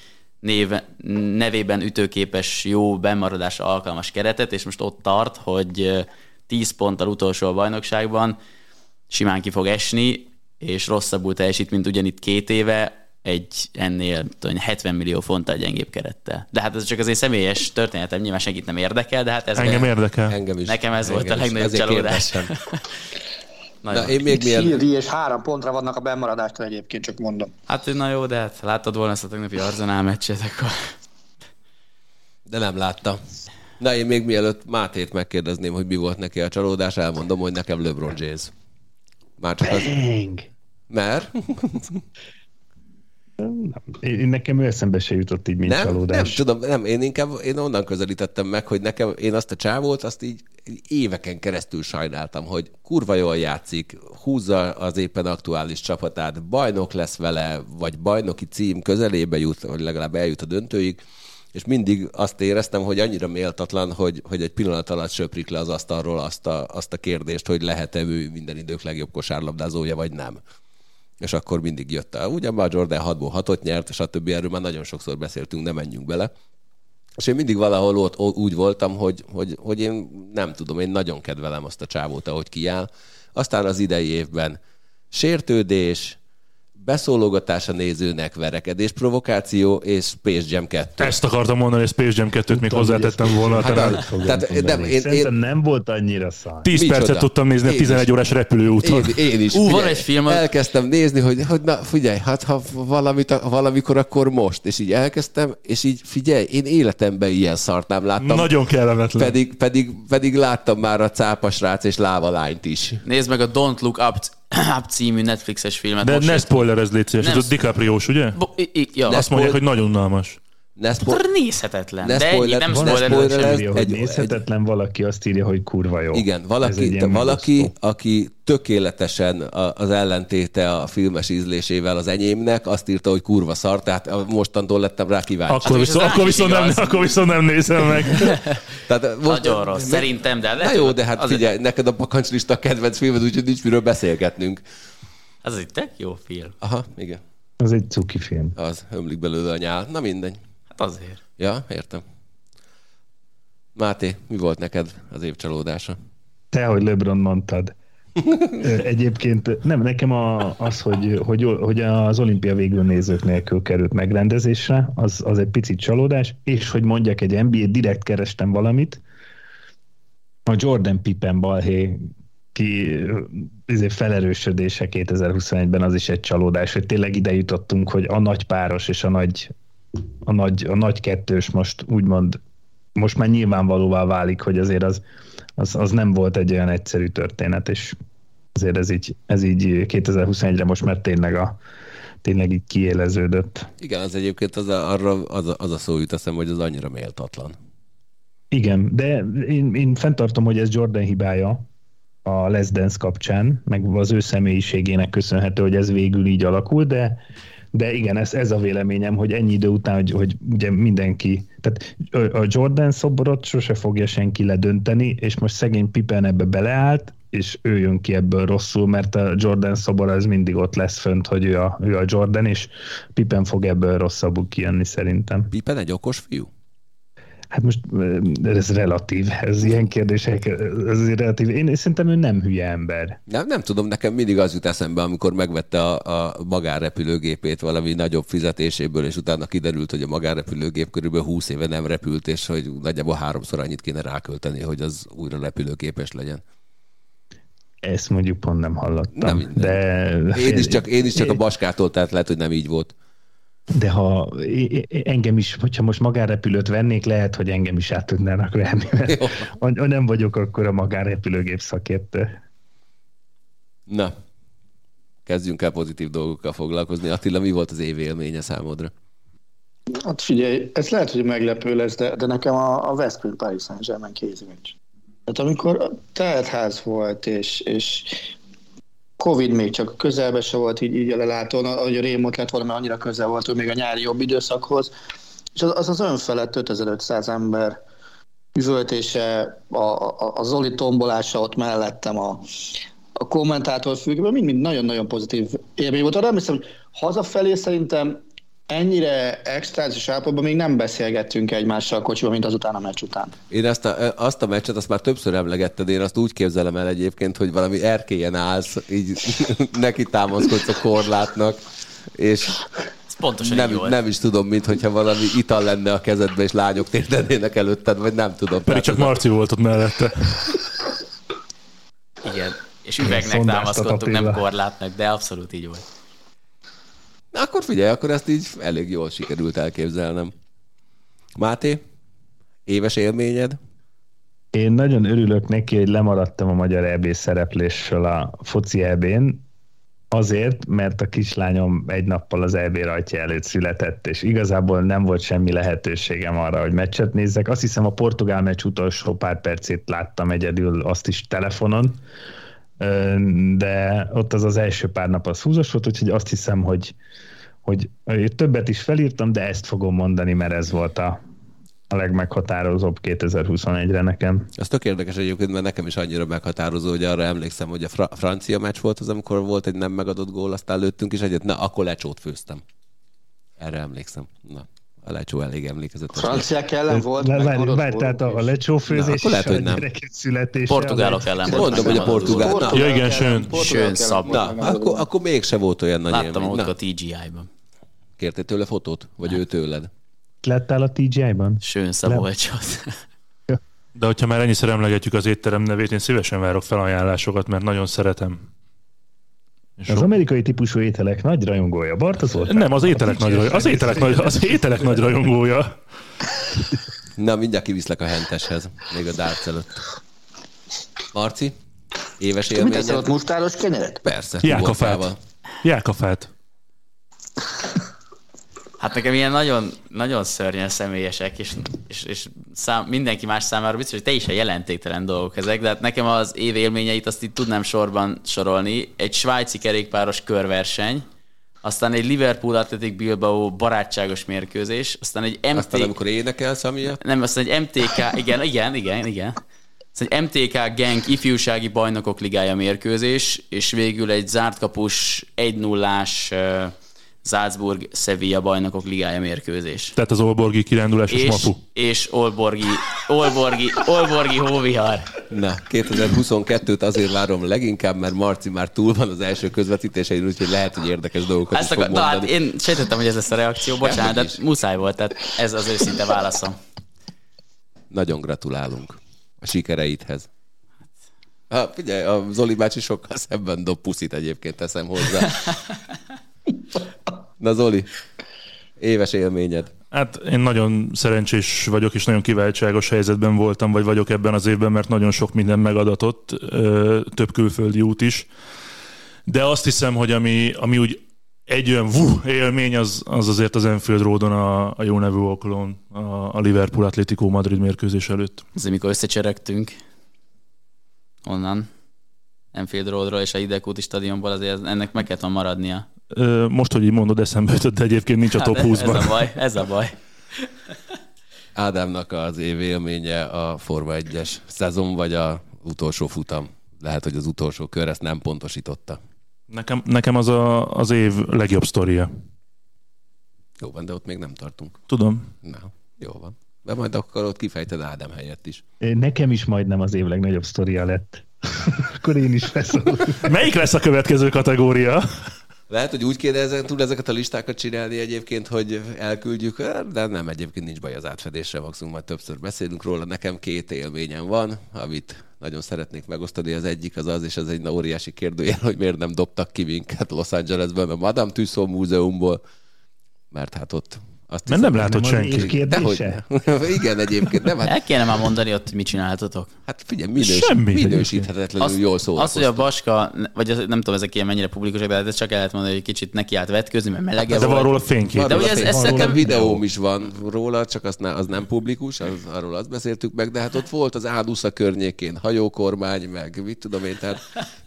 néve, nevében ütőképes, jó bemaradásra alkalmas keretet, és most ott tart, hogy 10 ponttal utolsó a bajnokságban simán ki fog esni, és rosszabbul teljesít, mint ugyanitt két éve, egy ennél tudom, 70 millió fonttal gyengébb kerettel. De hát ez csak az én személyes történetem, nyilván senkit nem érdekel, de hát ez engem érdekel. Engem is. Nekem ez volt Engem a is. legnagyobb Ezért csalódás. [LAUGHS] Na, én még mielőtt... Hildi és három pontra vannak a bemaradástól egyébként, csak mondom. Hát na jó, de hát láttad volna ezt a tegnapi Arzenál meccset, akkor... De nem látta. Na, én még mielőtt Mátét megkérdezném, hogy mi volt neki a csalódás, elmondom, hogy nekem LeBron James. Már csak az... Bang! Mert? [LAUGHS] Én, nekem ő eszembe se jutott így, mint Nem, nem csalódás. tudom, nem, én inkább én onnan közelítettem meg, hogy nekem, én azt a csávót, azt így éveken keresztül sajnáltam, hogy kurva jól játszik, húzza az éppen aktuális csapatát, bajnok lesz vele, vagy bajnoki cím közelébe jut, vagy legalább eljut a döntőig, és mindig azt éreztem, hogy annyira méltatlan, hogy, hogy egy pillanat alatt söprik le az asztalról azt a, azt a kérdést, hogy lehet-e ő minden idők legjobb kosárlabdázója, vagy nem. És akkor mindig jött el. Ugyan már Jordan 6-ból 6 nyert, többi erről már nagyon sokszor beszéltünk, nem menjünk bele. És én mindig valahol ott úgy voltam, hogy, hogy, hogy én nem tudom, én nagyon kedvelem azt a csávót, ahogy kiáll. Aztán az idei évben sértődés, beszólogatás a nézőnek, verekedés, provokáció és Space Jam 2. Ezt akartam mondani, hogy Space Jam 2-t még hozzátettem volna. Hát, a- tehát nem, én, Szerintem én, nem volt annyira szar. 10 Micsoda? percet tudtam nézni a Én 11 is. órás repülőúton. Én, én is. Ú, van egy film, Elkezdtem nézni, hogy, hogy na figyelj, hát ha valamit, valamikor, akkor most. És így elkezdtem, és így figyelj, én életemben ilyen szart nem láttam. Nagyon kellemetlen. Pedig, pedig, pedig láttam már a cápasrác és lávalányt is. Nézd meg a Don't Look Up, [CLEARS THROAT] Up című Netflixes filmet. De most ne spoilerezd, légy szíves. Ez a DiCaprio-s, ugye? Bo- i- i- ja. Azt mondják, hogy nagyon unalmas. Ne spo- Nézhetetlen. Ne de ennyi, spoiler- nem van Van spoiler. spoiler- hogy egy- nézhetetlen, valaki azt írja, hogy kurva jó. Igen, egy valaki, ilyen valaki aki tökéletesen az ellentéte a filmes ízlésével az enyémnek, azt írta, hogy kurva szar, tehát mostantól lettem rá kíváncsi. Akkor, ez viszont, akkor, is viszont nem, akkor viszont nem nézem meg. [LAUGHS] Tehát most, Nagyon rossz, szerintem, de Na jó, de hát az- figyelj, neked a bakancslista a kedvenc filmed, úgyhogy nincs miről beszélgetnünk. Ez egy tök jó film. Aha, igen. Az egy cuki film. Az, ömlik belőle a nyál. Na mindegy. Hát azért. Ja, értem. Máté, mi volt neked az év csalódása? Te, hogy LeBron mondtad. Egyébként nem, nekem a, az, hogy, hogy, hogy az olimpia végül nézők nélkül került megrendezésre, az, az egy picit csalódás, és hogy mondjak egy NBA, direkt kerestem valamit, a Jordan Pippen balhé ki ezért felerősödése 2021-ben az is egy csalódás, hogy tényleg ide jutottunk, hogy a nagy páros és a nagy, a nagy, a nagy kettős most úgymond most már nyilvánvalóvá válik, hogy azért az, az, az nem volt egy olyan egyszerű történet, és azért ez így, ez így 2021-re most már tényleg, a, tényleg így kiéleződött. Igen, az egyébként az a, arra az a, az a szó jut eszem, hogy az annyira méltatlan. Igen, de én, én fenntartom, hogy ez Jordan hibája a Les Dance kapcsán, meg az ő személyiségének köszönhető, hogy ez végül így alakul, de, de igen, ez, ez a véleményem, hogy ennyi idő után, hogy, hogy ugye mindenki, tehát a Jordan szoborot sose fogja senki ledönteni, és most szegény Pippen ebbe beleállt, és ő jön ki ebből rosszul, mert a Jordan szobor az mindig ott lesz fönt, hogy ő a, ő a Jordan, és Pippen fog ebből rosszabbul kijönni szerintem. Pippen egy okos fiú? Hát most ez relatív, ez ilyen kérdések, ez relatív. Én szerintem ő nem hülye ember. Nem, nem tudom, nekem mindig az jut eszembe, amikor megvette a, a magánrepülőgépét valami nagyobb fizetéséből, és utána kiderült, hogy a magánrepülőgép körülbelül 20 éve nem repült, és hogy nagyjából háromszor annyit kéne rákölteni, hogy az újra repülőképes legyen. Ezt mondjuk pont nem hallottam. Nem minden. de, Én is, csak, én is csak a baskától, tehát lehet, hogy nem így volt. De ha engem is, hogyha most magánrepülőt vennék, lehet, hogy engem is át tudnának venni, [LAUGHS] mert nem vagyok akkor a magánrepülőgép szakértő. Na, kezdjünk el pozitív dolgokkal foglalkozni. Attila, mi volt az év élménye számodra? Hát figyelj, ez lehet, hogy meglepő lesz, de, de nekem a, a West Paris Saint-Germain kézimeccs. Tehát amikor teltház volt, és, és Covid még csak közelbe se volt így, így lelátón, ahogy a Rémot lett volna, mert annyira közel volt, hogy még a nyári jobb időszakhoz, és az az, az önfelett 5500 ember üvöltése, a, a, a Zoli tombolása ott mellettem, a, a kommentátor függőben, mind-mind nagyon-nagyon pozitív élmény volt. Arra emlékszem, hogy hazafelé szerintem ennyire extrázis állapotban még nem beszélgettünk egymással a kocsiban, mint azután a meccs után. Én ezt a, azt a meccset, azt már többször emlegetted, én azt úgy képzelem el egyébként, hogy valami erkélyen állsz, így [LAUGHS] neki támaszkodsz a korlátnak, és pontosan nem, nem is tudom, mint hogyha valami ital lenne a kezedbe, és lányok térdenének előtted, vagy nem tudom. Pedig csak Marci volt ott mellette. Igen, és üvegnek támaszkodtunk, nem korlátnak, de abszolút így volt. Akkor figyelj, akkor ezt így elég jól sikerült elképzelnem. Máté, éves élményed? Én nagyon örülök neki, hogy lemaradtam a magyar EB szereplésről a foci EB-n, azért, mert a kislányom egy nappal az EB rajtja előtt született, és igazából nem volt semmi lehetőségem arra, hogy meccset nézzek. Azt hiszem a portugál meccs utolsó pár percét láttam egyedül, azt is telefonon, de ott az az első pár nap az húzos volt, úgyhogy azt hiszem, hogy, hogy többet is felírtam, de ezt fogom mondani, mert ez volt a, a legmeghatározóbb 2021-re nekem. Ez tök érdekes egyébként, mert nekem is annyira meghatározó, hogy arra emlékszem, hogy a fra- francia meccs volt az, amikor volt egy nem megadott gól, aztán lőttünk is egyet, na, akkor lecsót főztem. Erre emlékszem. Na, a lecsó elég emlékezetes. Franciák ellen volt. Le, várj, várj, tehát a, a lecsófőzés Na, lehet, hogy nem. születése. Portugálok ellen volt. Mondom, hogy a portugál. Na, Ja, igen, sőn. Sőn szab. na akkor, akkor mégse volt olyan nagy Láttam élmény. ott a TGI-ban. kértél tőle fotót? Vagy ő tőled? Lettál a TGI-ban? Sőn Szabolcsot. De hogyha már ennyiszer emlegetjük az étterem nevét, én szívesen várok felajánlásokat, mert nagyon szeretem. És Az sok- amerikai típusú ételek nagy rajongója. Bartos volt? Nem, az ételek, nagy, raj- az, ételek nagy, az ételek nagy rajongója. Na, mindjárt kiviszlek a henteshez, még a darts előtt. Marci, éves Mit teszel ott élményed? mustáros kenyeret? Persze. Jákafát. Jákafát. Hát nekem ilyen nagyon, nagyon szörnyen személyesek, és, és, és szám, mindenki más számára biztos, hogy te is a jelentéktelen dolgok ezek, de hát nekem az év élményeit azt itt tudnám sorban sorolni. Egy svájci kerékpáros körverseny, aztán egy Liverpool Athletic Bilbao barátságos mérkőzés, aztán egy MT... Aztán amikor énekelsz, amiatt, Nem, aztán egy MTK, igen, igen, igen, igen. Aztán egy MTK Genk ifjúsági bajnokok ligája mérkőzés, és végül egy zárt kapus 1-0-ás uh, Salzburg Sevilla bajnokok ligája mérkőzés. Tehát az Olborgi kirándulásos És, mapu. és Olborgi, Olborgi, Olborgi hóvihar. Na, 2022-t azért várom leginkább, mert Marci már túl van az első közvetítésein, úgyhogy lehet, hogy érdekes dolgokat Ezt is fog akar, na, hát mondani. én sejtettem, hogy ez lesz a reakció, bocsánat, de muszáj volt, tehát ez az őszinte válaszom. Nagyon gratulálunk a sikereidhez. Ha, figyelj, a Zoli bácsi sokkal szebben dob puszit egyébként teszem hozzá. [LAUGHS] Na Zoli, éves élményed. Hát én nagyon szerencsés vagyok, és nagyon kiváltságos helyzetben voltam, vagy vagyok ebben az évben, mert nagyon sok minden megadatott, több külföldi út is. De azt hiszem, hogy ami, ami úgy egy olyan vú, élmény, az, az azért az Enfield Roadon a, a jó nevű alkalón, a, a Liverpool Atletico Madrid mérkőzés előtt. Ez amikor összecseregtünk onnan, Enfield Roadról és a Idekúti stadionból, azért ennek meg kellett maradnia. Most, hogy így mondod, eszembe jutott, de egyébként nincs a top Hát [LAUGHS] ez 20-ban. a baj, ez a baj. Ádámnak az év élménye a Forma 1-es szezon, vagy a utolsó futam. Lehet, hogy az utolsó kör ezt nem pontosította. Nekem, nekem az a, az év legjobb sztoria. Jó van, de ott még nem tartunk. Tudom. Na, jó van. De majd akkor ott kifejted Ádám helyett is. Nekem is majdnem az év legnagyobb sztoria lett. [LAUGHS] Akkor én is felszólok. Melyik lesz a következő kategória? Lehet, hogy úgy kéne ezen túl ezeket a listákat csinálni egyébként, hogy elküldjük, de nem, egyébként nincs baj az átfedésre, maximum majd többször beszélünk róla. Nekem két élményem van, amit nagyon szeretnék megosztani. Az egyik az az, és ez egy óriási kérdőjel, hogy miért nem dobtak ki minket Los Angelesben a Madame Tussauds múzeumból, mert hát ott Azt Mert nem látott senki. kérdése? Dehogy. Igen, egyébként. Nem, hát, El kéne már mondani ott, hogy mit csináltatok. hát figyelj, minős, Semmi minősíthetetlenül Az, jól az, hogy a. Baska, vagy az, nem tudom, ezek ilyen mennyire publikusak, de hát ezt csak el lehet mondani, hogy kicsit neki állt vetközni, mert melege De van róla fénykép. De ugye ez- ez róla videóm is van róla, csak az, ne, az nem publikus, az, arról azt beszéltük meg, de hát ott volt az Ádusza környékén hajókormány, meg mit tudom én, tehát,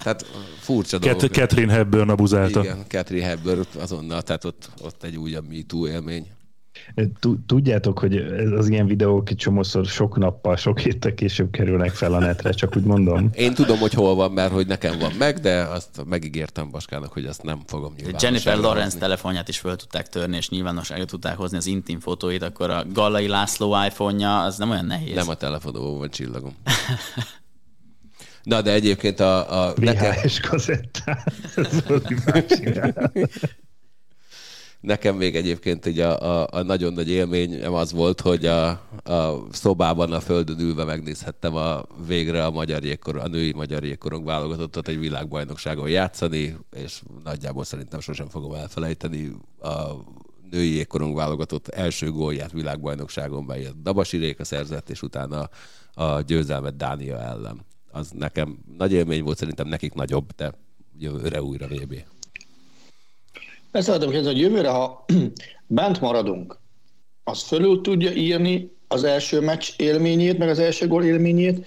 tehát furcsa dolgok. Catherine Hepburn abuzálta. Igen, Catherine Hepburn azonnal, tehát ott, ott egy újabb MeToo élmény. Tud- Tudjátok, hogy ez az ilyen videók egy csomószor sok nappal, sok héttel később kerülnek fel a netre, csak úgy mondom. Én tudom, hogy hol van, mert hogy nekem van meg, de azt megígértem Baskának, hogy azt nem fogom nyilvánosságra Jennifer Lawrence hozni. telefonját is föl tudták törni, és nyilvánosságra tudták hozni az intim fotóit, akkor a Gallai László iPhone-ja, az nem olyan nehéz. Nem a telefonomon van csillagom. [LAUGHS] Na, de egyébként a, a nekem, VHS Zoli megcsinál. Nekem még egyébként így a, a, a nagyon nagy élményem az volt, hogy a, a szobában a földön ülve megnézhettem a végre a magyar jégkor, a női magyar jégkorong válogatottat egy világbajnokságon játszani, és nagyjából szerintem sosem fogom elfelejteni a női jégkorong válogatott első gólját világbajnokságon, melyet Dabasi Réka szerzett, és utána a győzelmet Dánia ellen. Az nekem nagy élmény volt, szerintem nekik nagyobb, de jövőre újra VB. Ezt szeretném kérdezni, hogy jövőre, ha [CLEARS THROAT] bent maradunk, az fölül tudja írni az első meccs élményét, meg az első gól élményét,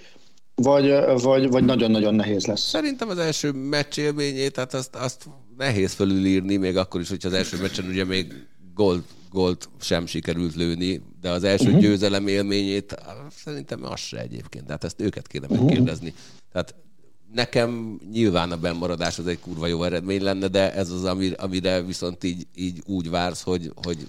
vagy, vagy, vagy nagyon-nagyon nehéz lesz. Szerintem az első meccs élményét, tehát azt, azt nehéz fölülírni, még akkor is, hogyha az első meccsen ugye még gold, gold sem sikerült lőni, de az első uh-huh. győzelem élményét szerintem az se egyébként. Tehát ezt őket kéne megkérdezni. Tehát nekem nyilván a bennmaradás az egy kurva jó eredmény lenne, de ez az, ami- amire viszont így, így úgy vársz, hogy, hogy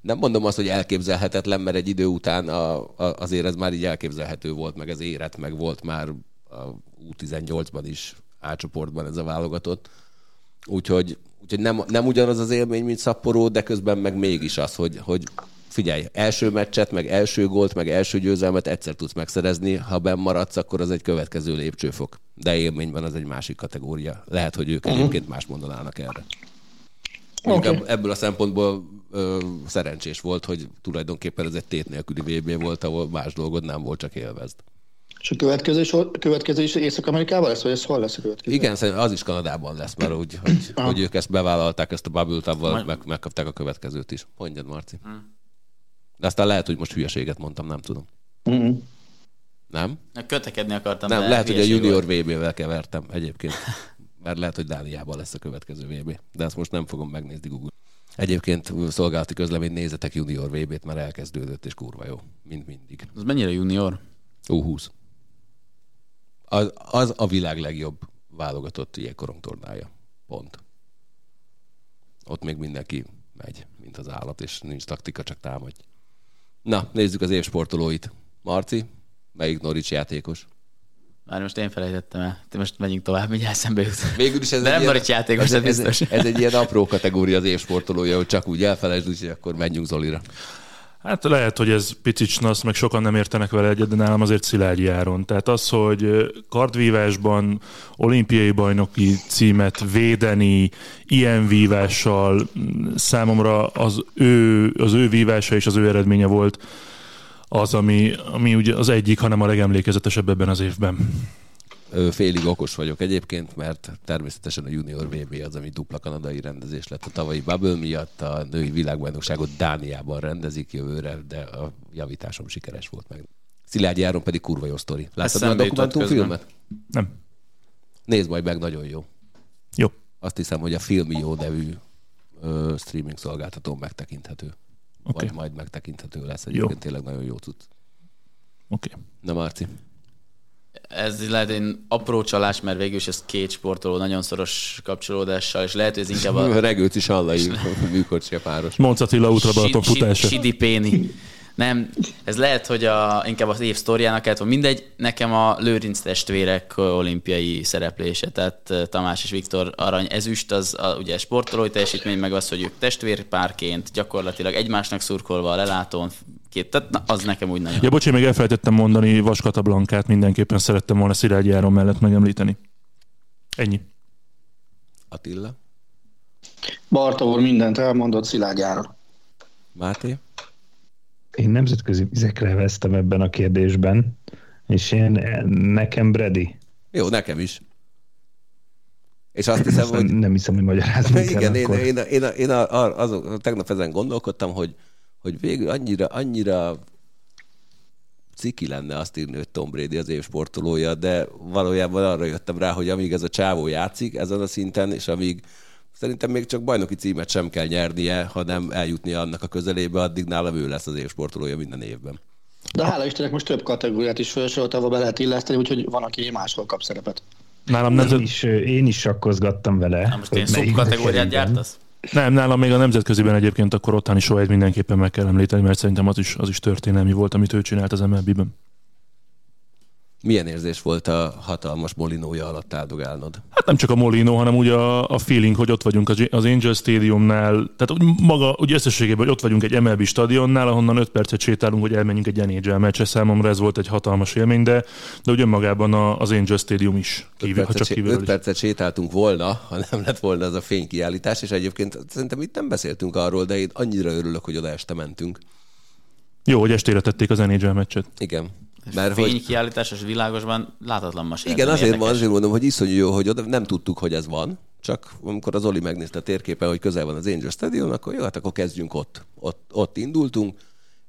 nem mondom azt, hogy elképzelhetetlen, mert egy idő után a, a, azért ez már így elképzelhető volt, meg ez érett, meg volt már a U18-ban is átcsoportban ez a válogatott. Úgyhogy, úgyhogy nem, nem ugyanaz az élmény, mint Szapporó, de közben meg mégis az, hogy, hogy figyelj, első meccset, meg első gólt, meg első győzelmet egyszer tudsz megszerezni, ha benn maradsz, akkor az egy következő lépcsőfok. De élményben az egy másik kategória. Lehet, hogy ők egyébként más mondanának erre. Oké. ebből a szempontból ö, szerencsés volt, hogy tulajdonképpen ez egy tét nélküli VB volt, ahol más dolgod nem volt, csak élvezd. És a következő is, következő is Észak-Amerikában lesz, vagy ez hol lesz a következő? Igen, szerintem az is Kanadában lesz, mert úgy, hogy, hogy ők ezt bevállalták, ezt a bubble avval Majd- meg, megkapták a következőt is. Mondjad, Marci. De aztán lehet, hogy most hülyeséget mondtam, nem tudom. Mhm. Nem? Kötekedni akartam. Nem, lehet, hogy a junior. VB-vel kevertem egyébként. Mert lehet, hogy Dániában lesz a következő VB. De ezt most nem fogom megnézni Google. Egyébként szolgálati közlemény nézetek junior VB-t, mert elkezdődött, és kurva jó. Mint mindig. Az mennyire junior? U20. Az, az a világ legjobb válogatott jégkorong tornája. Pont. Ott még mindenki megy, mint az állat, és nincs taktika, csak támadj. Na, nézzük az évsportolóit. Marci, melyik Norics játékos? Már most én felejtettem el. Te most megyünk tovább, mindjárt szembe jut. Végül is ez [LAUGHS] De nem ilyen- játékos, ez, ez ez, biztos. ez, egy ilyen apró kategória az évsportolója, hogy csak úgy elfelejtsd, úgyhogy akkor menjünk Zolira. Hát lehet, hogy ez picit snasz, meg sokan nem értenek vele egyet, de nálam azért Szilágyi Áron. Tehát az, hogy kardvívásban olimpiai bajnoki címet védeni ilyen vívással számomra az ő, az ő vívása és az ő eredménye volt az, ami, ami ugye az egyik, hanem a legemlékezetesebb ebben az évben. Félig okos vagyok egyébként, mert természetesen a Junior VB az, ami dupla kanadai rendezés lett a tavalyi Bubble miatt. A női világbajnokságot Dániában rendezik jövőre, de a javításom sikeres volt meg. Szilágyi Áron pedig kurva jó sztori. Láttad már a dokumentumfilmet? Nem. Nézd majd meg, nagyon jó. Jó. Azt hiszem, hogy a Filmió nevű ö, streaming szolgáltatón megtekinthető. Oké. Vagy majd megtekinthető lesz. Egyébként Jó. tényleg nagyon jó cucc. Oké. Na Marci. Ez lehet egy apró csalás, mert végül is ez két sportoló nagyon szoros kapcsolódással, és lehet, hogy ez inkább a [LAUGHS] Regőci Sallai műkorcsia páros. Monc Attila útra Balaton futása. Sidi Péni. Nem, ez lehet, hogy a, inkább az év sztoriának lehet, mindegy, nekem a Lőrinc testvérek olimpiai szereplése, tehát eh, Tamás és Viktor arany ezüst, az a, ugye sportolói teljesítmény, meg az, hogy ők testvérpárként gyakorlatilag egymásnak szurkolva a lelátón, két, tehát na, az nekem úgy nagyon. Ja, bocs, még elfelejtettem mondani Vaskata Blankát, mindenképpen szerettem volna Szilágyi Áron mellett megemlíteni. Ennyi. Attila. Barta úr mindent elmondott Szilágy Áron. Máté? Én nemzetközi vizekre vesztem ebben a kérdésben, és én nekem Brady. Jó, nekem is. És azt hiszem, Aztán hogy... nem hiszem, hogy magyarázni [LAUGHS] Igen, kell én, akkor. én, én, én, én a, azok, tegnap ezen gondolkodtam, hogy, hogy végül annyira, annyira ciki lenne azt írni, hogy Tom Brady az év sportolója, de valójában arra jöttem rá, hogy amíg ez a csávó játszik ezen a szinten, és amíg szerintem még csak bajnoki címet sem kell nyernie, hanem eljutnia annak a közelébe, addig nálam ő lesz az év sportolója minden évben. De hála Istennek most több kategóriát is felsorolt, ahol be lehet illeszteni, úgyhogy van, aki máshol kap szerepet. Nálam Én nemzet... is, én is sakkozgattam vele. Na most én szubkategóriát gyártasz? Nem, nálam még a nemzetköziben egyébként akkor ottani sohajt mindenképpen meg kell említeni, mert szerintem az is, az is történelmi volt, amit ő csinált az MLB-ben. Milyen érzés volt a hatalmas molinója alatt áldogálnod? Hát nem csak a Molino, hanem ugye a, a feeling, hogy ott vagyunk az Angel Stadiumnál, tehát úgy maga, úgy összességében, hogy ott vagyunk egy MLB stadionnál, ahonnan 5 percet sétálunk, hogy elmenjünk egy NHL meccsre. Számomra ez volt egy hatalmas élmény, de, de ugye magában a, az Angel Stadium is, kívül, öt ha csak öt is. percet sétáltunk volna, ha nem lett volna ez a fénykiállítás, és egyébként szerintem itt nem beszéltünk arról, de én annyira örülök, hogy oda este mentünk. Jó, hogy estére tették az NHL meccset. Igen. Mert hogy, Fénykiállításos világosban láthatatlan ma igen, azért, van, azért mondom, hogy iszonyú jó, hogy oda nem tudtuk, hogy ez van, csak amikor az Oli megnézte a térképen, hogy közel van az Angel Stadium, akkor jó, hát akkor kezdjünk ott. Ott, ott indultunk,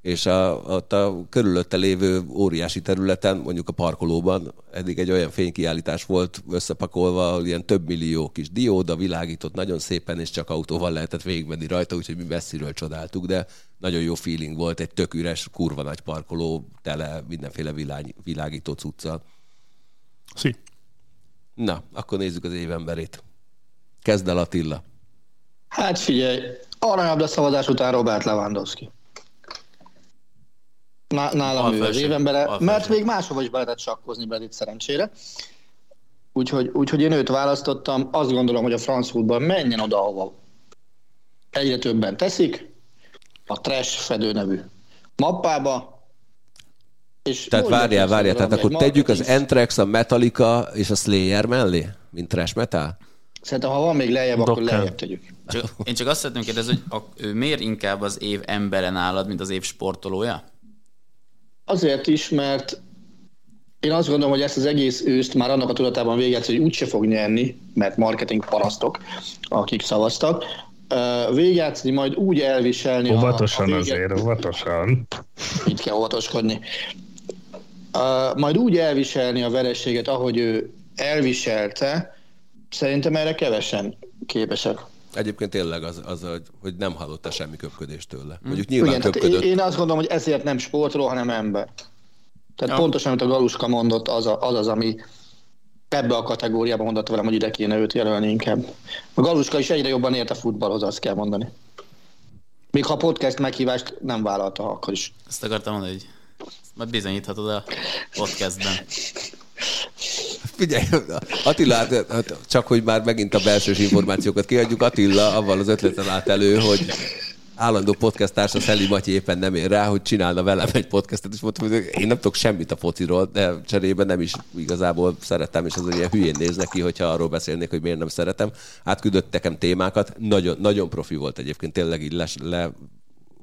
és a, ott a körülötte lévő óriási területen, mondjuk a parkolóban, eddig egy olyan fénykiállítás volt összepakolva, ilyen több millió kis dióda világított nagyon szépen, és csak autóval lehetett végigmenni rajta, úgyhogy mi messziről csodáltuk, de nagyon jó feeling volt, egy tök üres, kurva nagy parkoló, tele mindenféle világ, világító cuccal. Szí. Na, akkor nézzük az évemberét. Kezd el Attila. Hát figyelj, aranyabb szavazás után Robert Lewandowski. Ná- nálam ő az Alfelső. mert még máshova is be lehetett sakkozni Bredit szerencsére. Úgyhogy, úgyhogy én őt választottam. Azt gondolom, hogy a franc futball menjen oda, ahova egyre többen teszik, a Trash fedő nevű mappába. És Tehát várjál, várjál, tehát akkor egy tegyük az Anthrax, a Metallica és a Slayer mellé, mint trash metal? Szerintem, ha van még lejjebb, akkor Dokken. lejjebb tegyük. Csak, én csak azt szeretném kérdezni, hogy a, ő miért inkább az év embere nálad, mint az év sportolója? Azért is, mert én azt gondolom, hogy ezt az egész őszt már annak a tudatában véget, hogy úgyse fog nyerni, mert marketing parasztok, akik szavaztak. Ö, Végigjátszani, majd úgy elviselni a- Óvatosan a, vége- azért, óvatosan. Itt kell óvatoskodni. Majd úgy elviselni a vereséget, ahogy ő elviselte, szerintem erre kevesen képesek. Egyébként tényleg az, az hogy, nem hallotta semmi köpködést tőle. Mondjuk nyilván Igen, én, köpködött. én azt gondolom, hogy ezért nem sportoló, hanem ember. Tehát Ja. ja. pontosan, amit a Galuska mondott, az, a, az az, ami ebbe a kategóriába mondott velem, hogy ide kéne őt jelölni inkább. A Galuska is egyre jobban ért a futballhoz, azt kell mondani. Még ha a podcast meghívást nem vállalta, akkor is. Ezt akartam mondani, hogy majd bizonyíthatod a podcastben. Figyelj, Attila, hát, hát csak hogy már megint a belsős információkat kiadjuk, Attila avval az ötleten állt elő, hogy állandó podcast társa Szeli Matyi éppen nem ér rá, hogy csinálna velem egy podcastet, és mondtam, hogy én nem tudok semmit a fociról, de cserébe nem is igazából szeretem, és az ilyen hülyén néz neki, hogyha arról beszélnék, hogy miért nem szeretem. Átküldött nekem témákat, nagyon, nagyon profi volt egyébként, tényleg így les, le,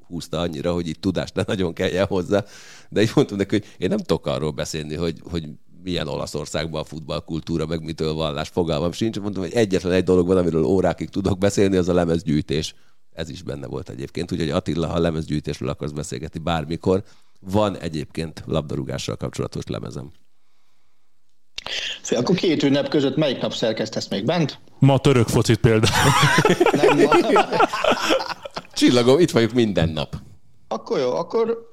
húzta annyira, hogy itt tudást ne nagyon kelljen hozzá, de így mondtam neki, hogy én nem tudok arról beszélni, hogy, hogy milyen Olaszországban a futballkultúra, meg mitől vallás, fogalmam sincs. Mondtam, hogy egyetlen egy dolog van, amiről órákig tudok beszélni, az a lemezgyűjtés. Ez is benne volt egyébként. Úgyhogy Attila, ha lemezgyűjtésről akarsz beszélgetni bármikor, van egyébként labdarúgással kapcsolatos lemezem. Fél, akkor két ünnep között melyik nap szerkesztesz még bent? Ma török focit például. Nem. Csillagom, itt vagyok minden nap. akkor jó, akkor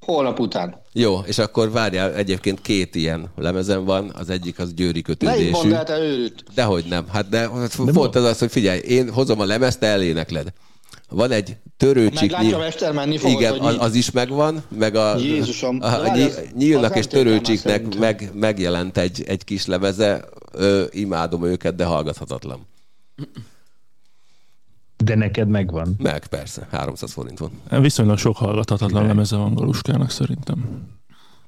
holnap után. Jó, és akkor várjál, egyébként két ilyen lemezem van, az egyik az győri Melyik kötődésű. mondd el, te őrült? Dehogy nem. Hát de, de volt az az, hogy figyelj, én hozom a lemezt, te elénekled. Van egy törőcsik... Meglátja a mester, menni fogod, Igen, az, az is megvan, meg a, Jézusom. a, a, várj, nyí- az- nyílnak az és törőcsiknek meg, megjelent egy, egy kis lemeze, Ö, imádom őket, de hallgathatatlan. De neked megvan. Meg persze, 300 forint van. Viszonylag sok hallgathatatlan lemeze van Galuskának szerintem.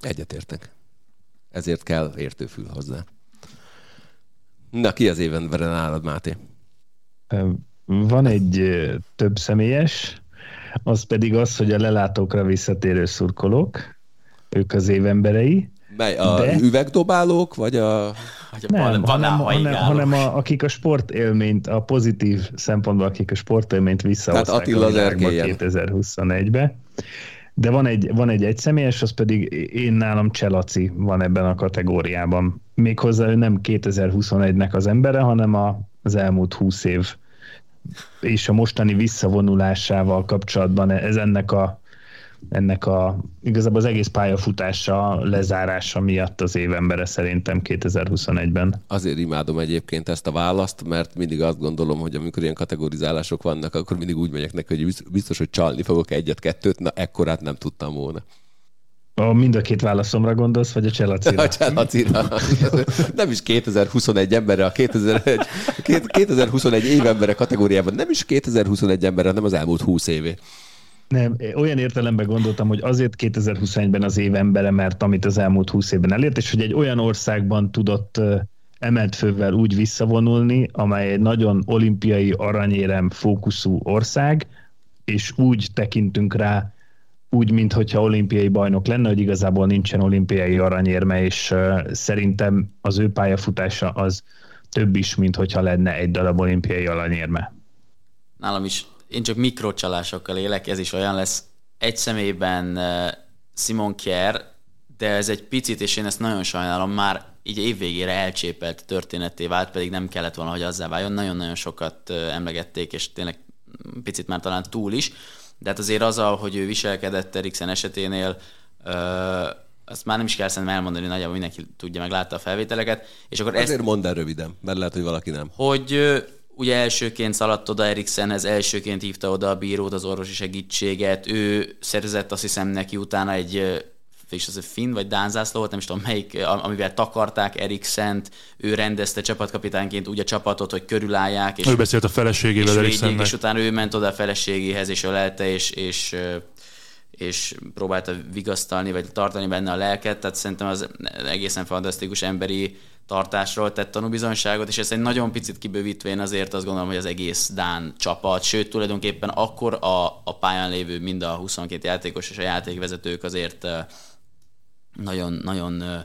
Egyetértek. Ezért kell értőfül hozzá. Na, ki az évenben nálad, Máté? Van egy több személyes, az pedig az, hogy a lelátókra visszatérő szurkolók, ők az évemberei. Mely, a de... üvegdobálók, vagy a... Vagy a nem, hanem, hanem, hanem a, akik a sportélményt, a pozitív szempontból, akik a sportélményt visszahozták Attila az 2021-be. De van egy, van egy egyszemélyes, az pedig én nálam Cselaci van ebben a kategóriában. Méghozzá ő nem 2021-nek az embere, hanem a, az elmúlt 20 év és a mostani visszavonulásával kapcsolatban ez ennek a ennek a, igazából az egész pályafutása lezárása miatt az évembere szerintem 2021-ben. Azért imádom egyébként ezt a választ, mert mindig azt gondolom, hogy amikor ilyen kategorizálások vannak, akkor mindig úgy megyek neki, hogy biztos, hogy csalni fogok egyet-kettőt, na ekkorát nem tudtam volna. A mind a két válaszomra gondolsz, vagy a Cselacira? A Cselacira. Nem is 2021 emberre, a 2001, 2021 évembere kategóriában nem is 2021 emberre, hanem az elmúlt 20 évé. Nem, olyan értelemben gondoltam, hogy azért 2021-ben az év embere, mert amit az elmúlt 20 évben elért, és hogy egy olyan országban tudott emelt fővel úgy visszavonulni, amely egy nagyon olimpiai aranyérem fókuszú ország, és úgy tekintünk rá, úgy, mintha olimpiai bajnok lenne, hogy igazából nincsen olimpiai aranyérme, és szerintem az ő pályafutása az több is, mint hogyha lenne egy darab olimpiai aranyérme. Nálam is én csak mikrocsalásokkal élek, ez is olyan lesz. Egy személyben Simon Kier, de ez egy picit, és én ezt nagyon sajnálom, már így évvégére elcsépelt történetté vált, pedig nem kellett volna, hogy azzá váljon. Nagyon-nagyon sokat emlegették, és tényleg picit már talán túl is. De hát azért az, hogy ő viselkedett Eriksen eseténél, azt már nem is kell szerintem elmondani, nagyjából mindenki tudja, meg látta a felvételeket. És akkor Azért ezt, mondd el röviden, mert lehet, hogy valaki nem. Hogy ugye elsőként szaladt oda Eriksenhez, elsőként hívta oda a bírót, az orvosi segítséget, ő szerzett azt hiszem neki utána egy és az a finn vagy dán zászló volt, nem is tudom melyik, amivel takarták Eriksent, ő rendezte csapatkapitányként úgy a csapatot, hogy körülállják. És, ő beszélt a feleségével Eriksennek. És utána ő ment oda a feleségéhez, és ölelte, és, és és próbálta vigasztalni, vagy tartani benne a lelket, tehát szerintem az egészen fantasztikus emberi tartásról tett tanúbizonyságot, és ezt egy nagyon picit kibővítvén azért azt gondolom, hogy az egész Dán csapat, sőt tulajdonképpen akkor a, a pályán lévő mind a 22 játékos és a játékvezetők azért nagyon, nagyon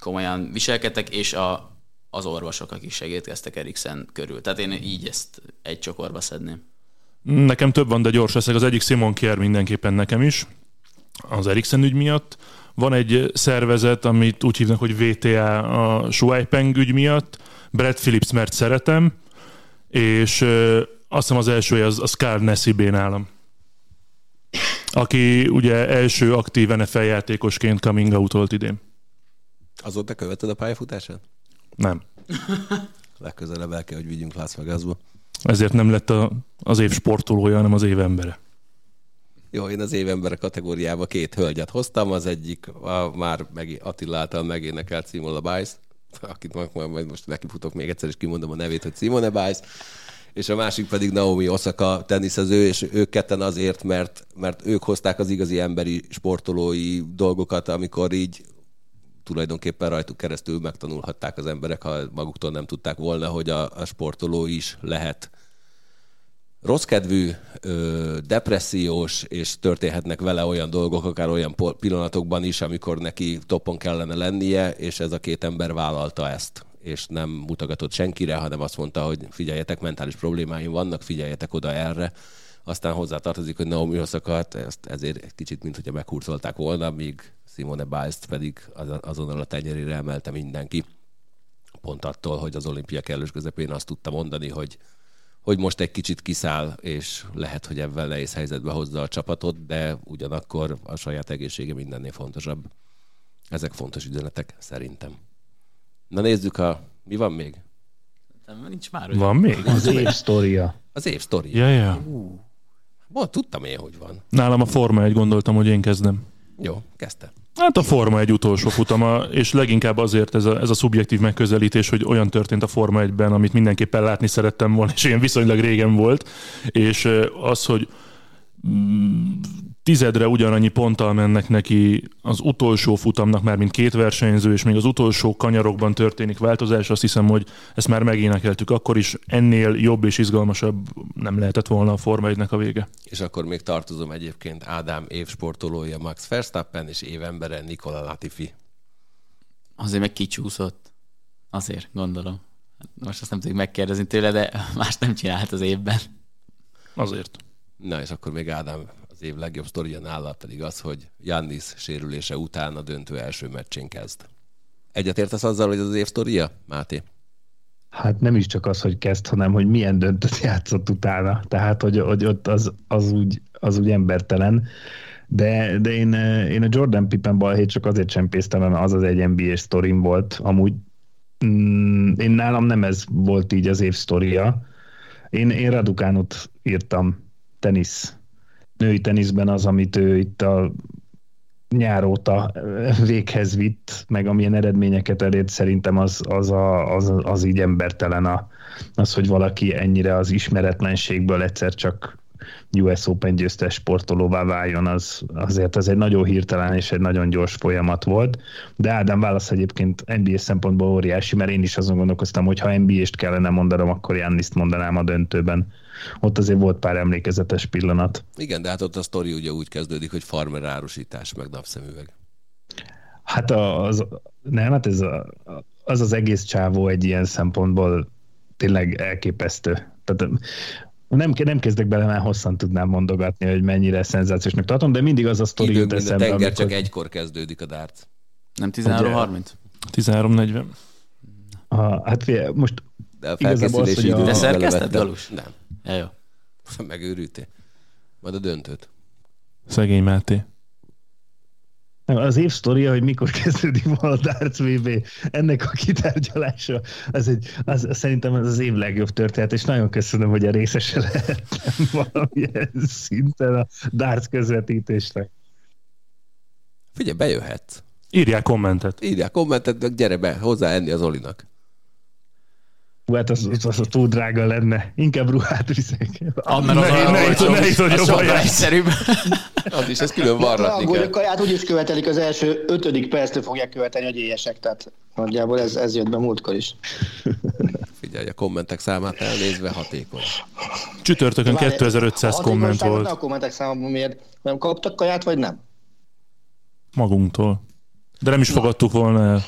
komolyan viselkedtek, és a, az orvosok, akik segítkeztek Eriksen körül. Tehát én így ezt egy csokorba szedném. Nekem több van, de gyors leszek. Az egyik Simon Kier mindenképpen nekem is, az Eriksen ügy miatt. Van egy szervezet, amit úgy hívnak, hogy VTA a Shuaipeng ügy miatt. Brad Phillips, mert szeretem, és azt hiszem az első az, az Carl Nessibé nálam aki ugye első aktív NFL játékosként coming out volt idén. Azóta követed a pályafutását? Nem. [LAUGHS] Legközelebb el kell, hogy vigyünk Las Vegasba. Ezért nem lett a, az év sportolója, hanem az év embere. Jó, én az évember kategóriába két hölgyet hoztam, az egyik a már meg, Attila által megénekelt Simona Biles, akit majd most nekifutok még egyszer, és kimondom a nevét, hogy Simone Biles, és a másik pedig Naomi Osaka teniszező, és ők ketten azért, mert, mert ők hozták az igazi emberi sportolói dolgokat, amikor így tulajdonképpen rajtuk keresztül megtanulhatták az emberek, ha maguktól nem tudták volna, hogy a, a sportoló is lehet rosszkedvű, depressziós, és történhetnek vele olyan dolgok, akár olyan pillanatokban is, amikor neki toppon kellene lennie, és ez a két ember vállalta ezt és nem mutogatott senkire, hanem azt mondta, hogy figyeljetek, mentális problémáim vannak, figyeljetek oda erre. Aztán hozzátartozik, hogy Naomi Osaka, ezt ezért egy kicsit, mint hogyha meghurcolták volna, míg Simone biles pedig azonnal a tenyerére emelte mindenki. Pont attól, hogy az olimpia kellős közepén azt tudta mondani, hogy hogy most egy kicsit kiszáll, és lehet, hogy ebben nehéz helyzetbe hozza a csapatot, de ugyanakkor a saját egészsége mindennél fontosabb. Ezek fontos üzenetek, szerintem. Na nézzük, a... mi van még? Nem, nincs már. Van még? Az év sztoria. Az év sztoria. Ja, ja. Uh. Bon, tudtam én, hogy van. Nálam a Forma egy gondoltam, hogy én kezdem. Jó, kezdte. Hát a Forma egy utolsó futama, és leginkább azért ez a, ez a szubjektív megközelítés, hogy olyan történt a Forma egyben, amit mindenképpen látni szerettem volna, és ilyen viszonylag régen volt, és az, hogy mm, tizedre ugyanannyi ponttal mennek neki az utolsó futamnak már, mint két versenyző, és még az utolsó kanyarokban történik változás, azt hiszem, hogy ezt már megénekeltük akkor is, ennél jobb és izgalmasabb nem lehetett volna a Forma 1 a vége. És akkor még tartozom egyébként Ádám évsportolója Max Verstappen és évembere Nikola Latifi. Azért meg kicsúszott. Azért, gondolom. Most azt nem tudjuk megkérdezni tőle, de [LAUGHS] más nem csinált az évben. Azért. Na és akkor még Ádám az év legjobb sztoria nála pedig az, hogy Jannis sérülése után a döntő első meccsén kezd. Egyetértesz azzal, hogy az év sztoria, Máté? Hát nem is csak az, hogy kezd, hanem hogy milyen döntött játszott utána. Tehát, hogy, hogy ott az, az, úgy, az úgy embertelen. De, de én, én a Jordan Pippen balhét csak azért csempésztem, mert az az egy NBA sztorim volt. Amúgy mm, én nálam nem ez volt így az év sztoria. Én, én Radukánot írtam, tenisz női teniszben az, amit ő itt a nyár óta véghez vitt, meg amilyen eredményeket elért, szerintem az, az, a, az, az így embertelen a, az, hogy valaki ennyire az ismeretlenségből egyszer csak US Open győztes sportolóvá váljon, az, azért ez egy nagyon hirtelen és egy nagyon gyors folyamat volt. De Ádám válasz egyébként NBA szempontból óriási, mert én is azon gondolkoztam, hogy ha NBA-st kellene mondanom, akkor Janniszt mondanám a döntőben. Ott azért volt pár emlékezetes pillanat. Igen, de hát ott a sztori ugye úgy kezdődik, hogy farmer árusítás, meg napszemüveg. Hát az, nem, hát ez a, az az egész csávó egy ilyen szempontból tényleg elképesztő. Tehát nem, nem kezdek bele, mert hosszan tudnám mondogatni, hogy mennyire szenzációsnak tartom, de mindig az a sztori jut eszembe. A tenger amikor... csak egykor kezdődik a dárt. Nem 13.30? 13.40. Hát figyelj, most a felkészülési idő... De szerkeszted, Galus? Nem. Ja, jó. [LAUGHS] Megőrültél. Majd a döntőt. Szegény Máté. Nem, az év sztoria, hogy mikor kezdődik volna a Darts VB, ennek a kitárgyalása, az egy, az, szerintem az az év legjobb történet, és nagyon köszönöm, hogy a részese lehettem [LAUGHS] valamilyen szinten a Darts közvetítésnek. Figyelj, bejöhetsz. Írják kommentet. Írják kommentet, gyere be, hozzá enni az Olinak. Hú, hát az, az, az, az túl drága lenne. Inkább ruhát viszek. Annak az ne, ne, ne, sokkal egyszerűbb. [LAUGHS] Az is, ez külön varratni kell. A kaját úgyis követelik, az első ötödik perctől fogják követelni, hogy éhesek, tehát nagyjából ez, ez jött be múltkor is. [LAUGHS] Figyelj, a kommentek számát elnézve hatékony. Csütörtökön 2500 komment volt. A kommentek számában miért? Nem kaptak kaját, vagy nem? Magunktól. De nem is fogadtuk volna el.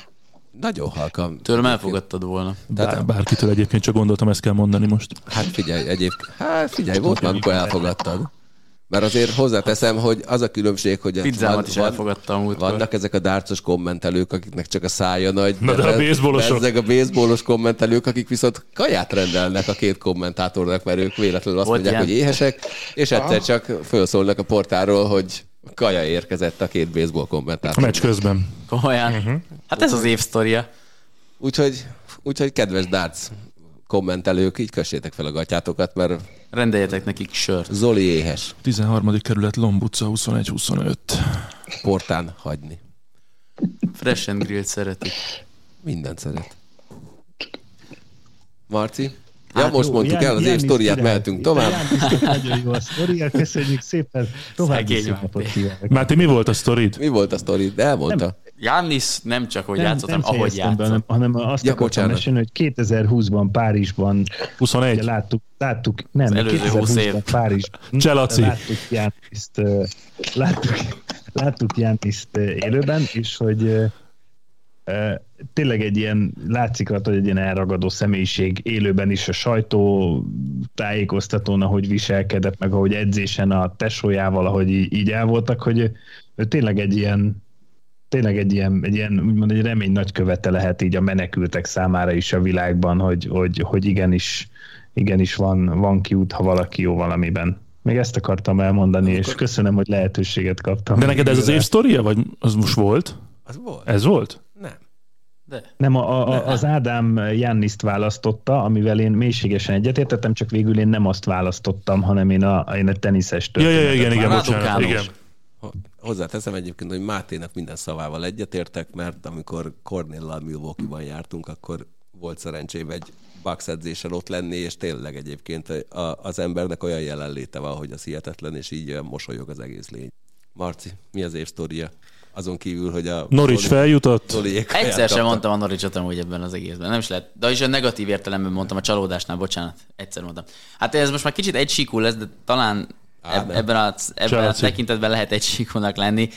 Nagyon halka. Tőlem elfogadtad volna. Tehát, bárkitől egyébként csak gondoltam, ezt kell mondani most. Hát figyelj, egyébként, hát figyelj, volt már, amikor elfogadtad. Mert azért hozzáteszem, hogy az a különbség, hogy Pizzámat van, is elfogadtam múltkor. Vannak ezek a dárcos kommentelők, akiknek csak a szája nagy. Na de, de a baseballosok. Ezek a baseballos kommentelők, akik viszont kaját rendelnek a két kommentátornak, mert ők véletlenül azt Volt mondják, ilyen? hogy éhesek, és egyszer csak felszólnak a portáról, hogy kaja érkezett a két baseball kommentátor. A meccs közben. Komolyan? Uh-huh. Hát ez az év sztoria. Úgyhogy, úgyhogy kedves darts kommentelők, így kössétek fel a gatyátokat, mert... Rendeljetek nekik sört. Zoli éhes. 13. kerület Lombutca 21-25. Portán hagyni. Fresh and grilled szeretik. Mindent szeret. Marci? Ja, hát most jó, mondtuk el az év sztoriát, mehetünk tovább. Nagyon jó a sztoria, köszönjük szépen. További szép Máté, mi volt a sztorid? Mi volt a sztorid? De elmondta. Nem. Jannis nem csak, hogy nem, játszott, nem ahogy játszott. Be, hanem, hanem azt ja, akartam mesélni, hogy 2020-ban Párizsban 21. Ugye, láttuk, láttuk, nem, az előző 20 év. Párizsban Cselaci. láttuk Janniszt, láttuk, láttuk Janniszt élőben, és hogy tényleg egy ilyen, látszik rajta, hogy egy ilyen elragadó személyiség élőben is a sajtó tájékoztatón, ahogy viselkedett, meg ahogy edzésen a tesójával, ahogy így, így el voltak, hogy ő tényleg egy ilyen tényleg egy ilyen, egy ilyen úgymond egy remény nagykövete lehet így a menekültek számára is a világban, hogy, hogy, hogy igenis, igenis van, van kiút, ha valaki jó valamiben. Még ezt akartam elmondani, Akkor... és köszönöm, hogy lehetőséget kaptam. De neked ez az év sztoria, vagy az most volt? Az volt. Ez volt? Nem. De. Nem, a, a, az Ádám Janniszt választotta, amivel én mélységesen egyetértettem, csak végül én nem azt választottam, hanem én a, én a teniszes ja, ja, igen, igen, bocsánat, igen. Hozzáteszem egyébként, hogy Máténak minden szavával egyetértek, mert amikor Cornellal Milwaukee-ban jártunk, akkor volt szerencsém egy Bucks edzéssel ott lenni, és tényleg egyébként a, az embernek olyan jelenléte van, hogy az hihetetlen, és így mosolyog az egész lény. Marci, mi az évsztoria? Azon kívül, hogy a... Norwich Zoli- feljutott. Kaját Egyszer sem mondtam a Norwichot amúgy ebben az egészben. Nem is lehet. De is a negatív értelemben mondtam, a csalódásnál, bocsánat. Egyszer mondtam. Hát ez most már kicsit egy síkú lesz, de talán eb- ebben a, ebben a Chelsea. tekintetben lehet egy síkúnak lenni,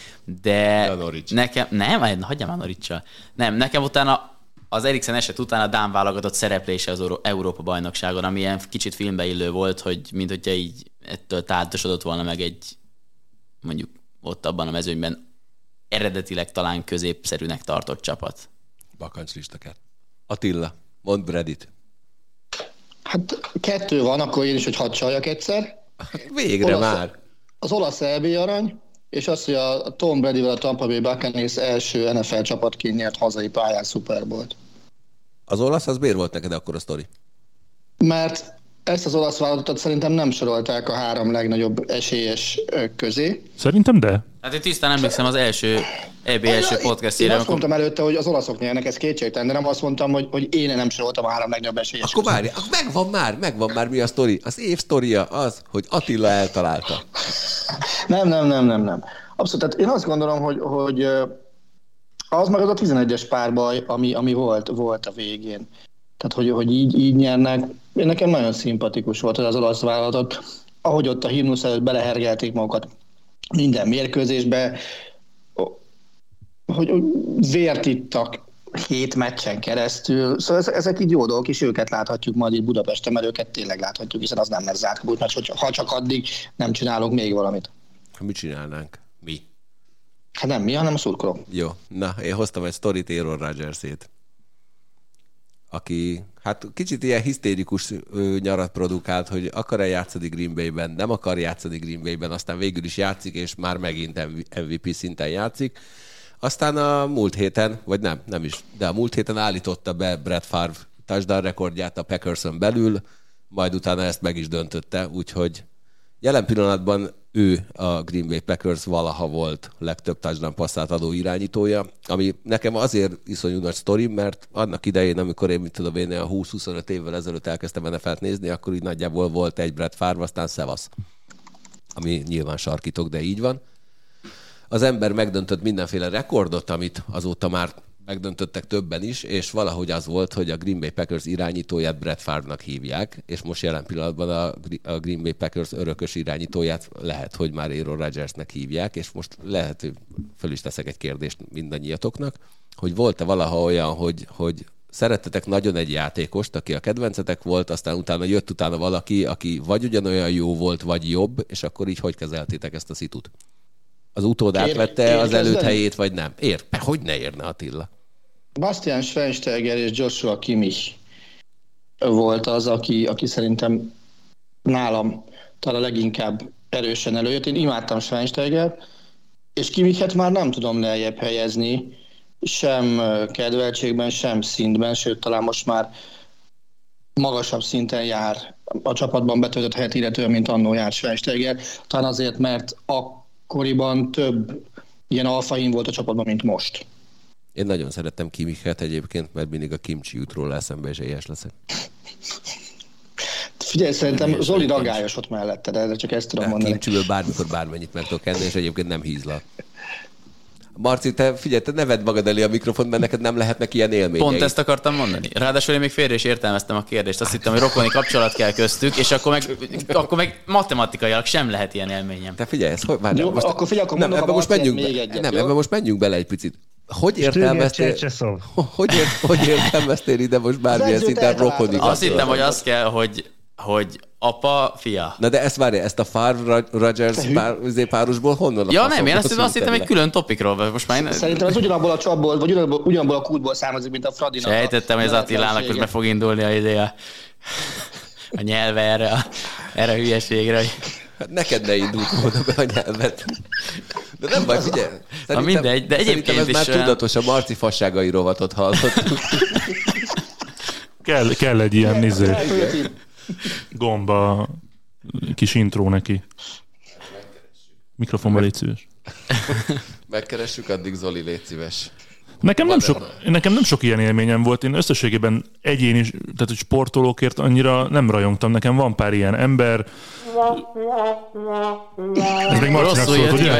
de A Norwich. nekem, nem, hagyjam már norwich Nem, nekem utána az Eriksen eset után a Dán válogatott szereplése az Euró- Európa bajnokságon, ami ilyen kicsit filmbe illő volt, hogy mint hogyha így ettől táltosodott volna meg egy mondjuk ott abban a mezőnyben eredetileg talán középszerűnek tartott csapat. Bakancslistakát. Attila, mondd Bredit. Hát kettő van, akkor én is, hogy hadd csaljak egyszer. [LAUGHS] Végre Olasz- már. Az olasz EB arany, és az, hogy a Tom Bradyvel a Tampa Bay Buccaneers első NFL csapatként nyert hazai pályán Super Bowl-t. Az olasz, az miért volt neked akkor a sztori? Mert ezt az olasz vállalatot szerintem nem sorolták a három legnagyobb esélyes közé. Szerintem de. Hát én tisztán emlékszem az első EB első Én podcastjére, azt amikor mondtam előtte, hogy az olaszok nyernek, ez kétségtelen, de nem azt mondtam, hogy, hogy én nem soroltam a három legnagyobb esélyes Akkor közé. várj, akkor megvan már, megvan már mi a sztori. Az év sztoria az, hogy Attila eltalálta. Nem, nem, nem, nem, nem. Abszolút, tehát én azt gondolom, hogy, hogy az meg az a 11-es párbaj, ami, ami volt, volt a végén. Tehát, hogy, hogy így, így nyernek. Én nekem nagyon szimpatikus volt az, az olasz vállalatot. Ahogy ott a himnusz előtt belehergelték magukat minden mérkőzésbe, hogy, vért ittak hét meccsen keresztül. Szóval ezek, így jó dolgok, és őket láthatjuk majd itt Budapesten, mert őket tényleg láthatjuk, hiszen az nem lesz zárt kaput, mert hogyha, ha csak addig nem csinálunk még valamit. Mit csinálnánk? Mi? Hát nem mi, hanem a szurkolók. Jó, na, én hoztam egy sztorit Aaron rodgers aki hát kicsit ilyen hisztérikus nyarat produkált, hogy akar-e játszani Green Bay-ben, nem akar játszani Green Bay-ben, aztán végül is játszik, és már megint MVP szinten játszik. Aztán a múlt héten, vagy nem, nem is, de a múlt héten állította be Brett Favre touchdown rekordját a Packerson belül, majd utána ezt meg is döntötte, úgyhogy Jelen pillanatban ő a Green Bay Packers valaha volt legtöbb touchdown passzát adó irányítója, ami nekem azért iszonyú nagy sztori, mert annak idején, amikor én, mit tudom én, a 20-25 évvel ezelőtt elkezdtem NFL-t nézni, akkor így nagyjából volt egy Brett Favre, aztán Szevasz. Ami nyilván sarkítok, de így van. Az ember megdöntött mindenféle rekordot, amit azóta már megdöntöttek többen is, és valahogy az volt, hogy a Green Bay Packers irányítóját Brett Favre-nak hívják, és most jelen pillanatban a Gr- a Green Bay Packers örökös irányítóját lehet, hogy már Aaron Rodgersnek hívják, és most lehet, hogy föl is teszek egy kérdést mindannyiatoknak, hogy volt-e valaha olyan, hogy, hogy szerettetek nagyon egy játékost, aki a kedvencetek volt, aztán utána jött utána valaki, aki vagy ugyanolyan jó volt, vagy jobb, és akkor így hogy kezeltétek ezt a szitut? Az utód Ér- átvette az előtt helyét, vagy nem? Ér, hogy ne érne Attila? Bastian Schweinsteiger és Joshua Kimmich volt az, aki, aki szerintem nálam talán leginkább erősen előjött. Én imádtam Schweinsteiger, és Kimmichet már nem tudom lejjebb helyezni, sem kedveltségben, sem szintben, sőt, talán most már magasabb szinten jár a csapatban betöltött helyet illetően, mint annó jár Schweinsteiger. Talán azért, mert akkoriban több ilyen alfahím volt a csapatban, mint most. Én nagyon szerettem Kimichet egyébként, mert mindig a kimcsi jut róla eszembe, és éhes leszek. Figyelj, szerintem Zoli ragályos ott mellette, de csak ezt tudom A mondani. kimcsiből bármikor bármennyit meg tudok enni, és egyébként nem hízla. Marci, te figyelj, te ne vedd magad elé a mikrofon, mert neked nem lehetnek ilyen élményeid. Pont ezt akartam mondani. Ráadásul én még félre is értelmeztem a kérdést. Azt hittem, hogy rokoni kapcsolat kell köztük, és akkor meg, akkor meg matematikailag sem lehet ilyen élményem. Te figyelj, ez hogy már Jó, akkor figyelj, akkor nem, ebbe a most menjünk még be, egyet, nem, ebbe most menjünk bele egy picit. Hogy értelmeztél, [LAUGHS] hogy, ért, hogy értelmeztél ide most bármilyen szinten rokoni Azt hittem, hogy az kell, hogy, hogy apa, fia. Na de ezt várja, ezt a Favre Rodgers pár, párosból honnan Ja nem, én azt, azt hittem egy külön topikról, vagy most már én Szerintem ez ugyanabból a csapból, vagy ugyanabból, ugyanabból a kútból származik, mint a Fradinak. sejtettem, hogy az Attilának most be fog indulni a, izé a, a nyelve erre a, erre a hülyeségre. hogy- Hát neked ne indult volna be a nyelvet. De nem baj, figyelj. Szerintem, mindegy, de egyébként ez is már tudatos, a Marci fasságai rovatot hallottuk. Kell, kell egy ilyen izé, gomba, kis intro neki. Mikrofonba légy szíves. Megkeressük, addig Zoli, légy szíves. Nekem nem, sok, nekem nem sok ilyen élményem volt. Én összességében egyéni, tehát hogy sportolókért annyira nem rajongtam. Nekem van pár ilyen ember, Ez még Marcinak Rosszul szólt, ugye?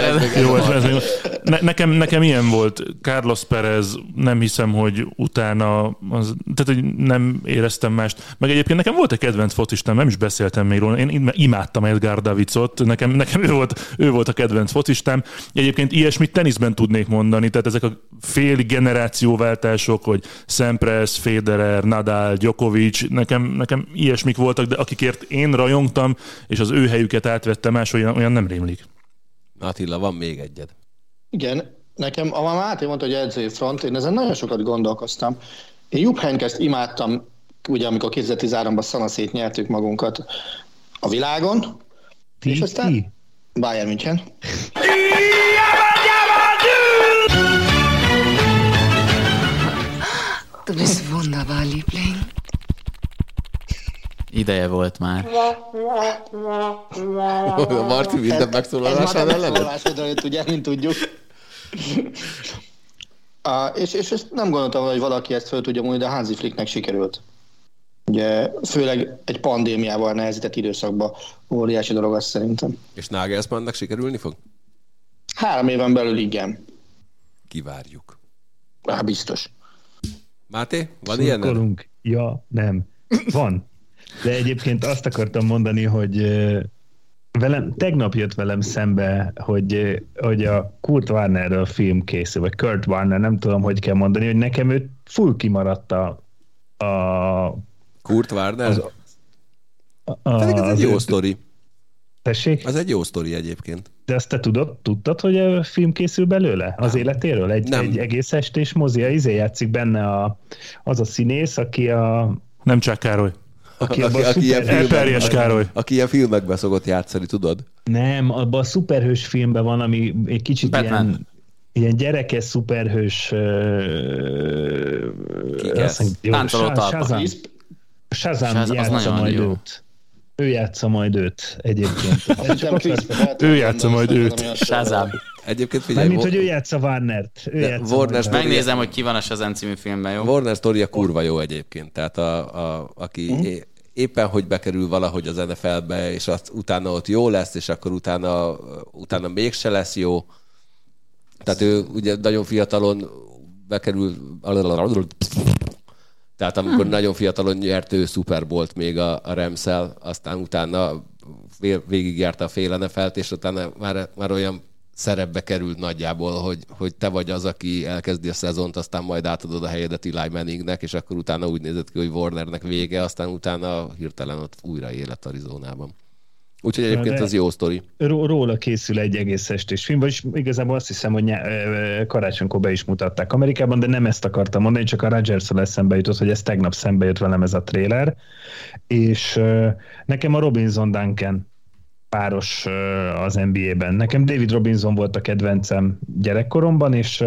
Jó, ez, ez még... ne, nekem, nekem ilyen volt. Carlos Perez, nem hiszem, hogy utána, az, tehát hogy nem éreztem mást. Meg egyébként nekem volt egy kedvenc focistám, nem is beszéltem még róla. Én imádtam Edgar Davidot, nekem, nekem ő, volt, ő volt a kedvenc focistám. Egyébként ilyesmit teniszben tudnék mondani, tehát ezek a fél generációváltások, hogy Sampras, Federer, Nadal, Djokovic, nekem, nekem ilyesmik voltak, de akikért én rajongtam, és az ő helyüket átvettem más, olyan, olyan nem rémlik. Attila, van még egyed. Igen, nekem, a Máté mondta, hogy edzői front, én ezen nagyon sokat gondolkoztam. Én Jupp Heynckes imádtam, ugye amikor 2013-ban szanaszét nyertük magunkat a világon, Ti, és aztán ti? Bayern München. Du bist wunderbar, Liebling. Ideje volt már. A Marti minden megszólalásán már ellen? megszólalásod, ugye, mint tudjuk. Uh, és, és ezt nem gondoltam, hogy valaki ezt föl tudja mondani, de Hansi Flicknek sikerült. Ugye, főleg egy pandémiával nehezített időszakban óriási dolog azt szerintem. És Nagelsmannnak sikerülni fog? Három éven belül igen. Kivárjuk. Hát biztos. Máté, van ilyen? Ja, nem. Van. De egyébként azt akartam mondani, hogy velem, tegnap jött velem szembe, hogy, hogy a Kurt Warnerről film készül, vagy Kurt Warner, nem tudom, hogy kell mondani, hogy nekem ő full kimaradt a, a, Kurt Warner? Az- a Pedig ez az egy jó sztori. Tessék? Ez egy jó sztori egyébként. De azt te tudod, tudtad, hogy a film készül belőle? Az életéről? Egy, Nem. egy egész estés mozi, izé játszik benne a, az a színész, aki a Nem csak Károly. Aki aki, aki, ilyen szuper- Elperjes filmek, Károly. aki ilyen filmekben szokott játszani, tudod? Nem, abban a szuperhős filmben van, ami egy kicsit Batman. ilyen, ilyen gyerekes szuperhős... Shazam, Shazam Shaz- az játsza majd jó. őt. Ő játsza majd őt egyébként. [LAUGHS] Ő játsza majd őt. Shazam. Egyébként figyelj, Mármint, hogy ő játsza Warnert. Ő játsza Warner. Megnézem, hogy ki van a Shazam című filmben, jó? Warner sztoria kurva jó egyébként. Tehát a, a, aki Mhm. Éppen hogy bekerül valahogy az NFL-be, és az, utána ott jó lesz, és akkor utána, utána mégse lesz jó. Tehát ő ugye nagyon fiatalon bekerül... Tehát amikor nagyon fiatalon nyert ő Super Bowl-t még a, a Remszel, aztán utána vé- végigjárta a fél NFL-t, és utána már, már olyan szerepbe került nagyjából, hogy, hogy te vagy az, aki elkezdi a szezont, aztán majd átadod a helyedet Eli Manningnek, és akkor utána úgy nézett ki, hogy Warnernek vége, aztán utána hirtelen ott újra élet Arizonában. Úgyhogy egyébként ez jó sztori. Ró- róla készül egy egész estés film, vagyis igazából azt hiszem, hogy karácsonykor be is mutatták Amerikában, de nem ezt akartam mondani, csak a Rodgers-szal eszembe jutott, hogy ez tegnap szembe jött velem ez a tréler, és nekem a Robinson Duncan páros az NBA-ben. Nekem David Robinson volt a kedvencem gyerekkoromban, és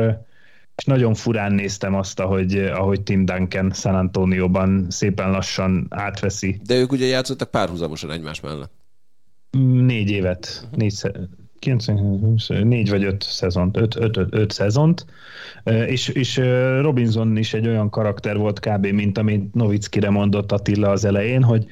és nagyon furán néztem azt, ahogy, ahogy Tim Duncan San Antonioban szépen lassan átveszi De ők ugye játszottak párhuzamosan egymás mellett. Négy évet, négy, sze- 90, négy vagy öt szezont, öt, öt, öt, öt szezont, Ö, és, és Robinson is egy olyan karakter volt kb. mint amit Novickire mondott Attila az elején, hogy,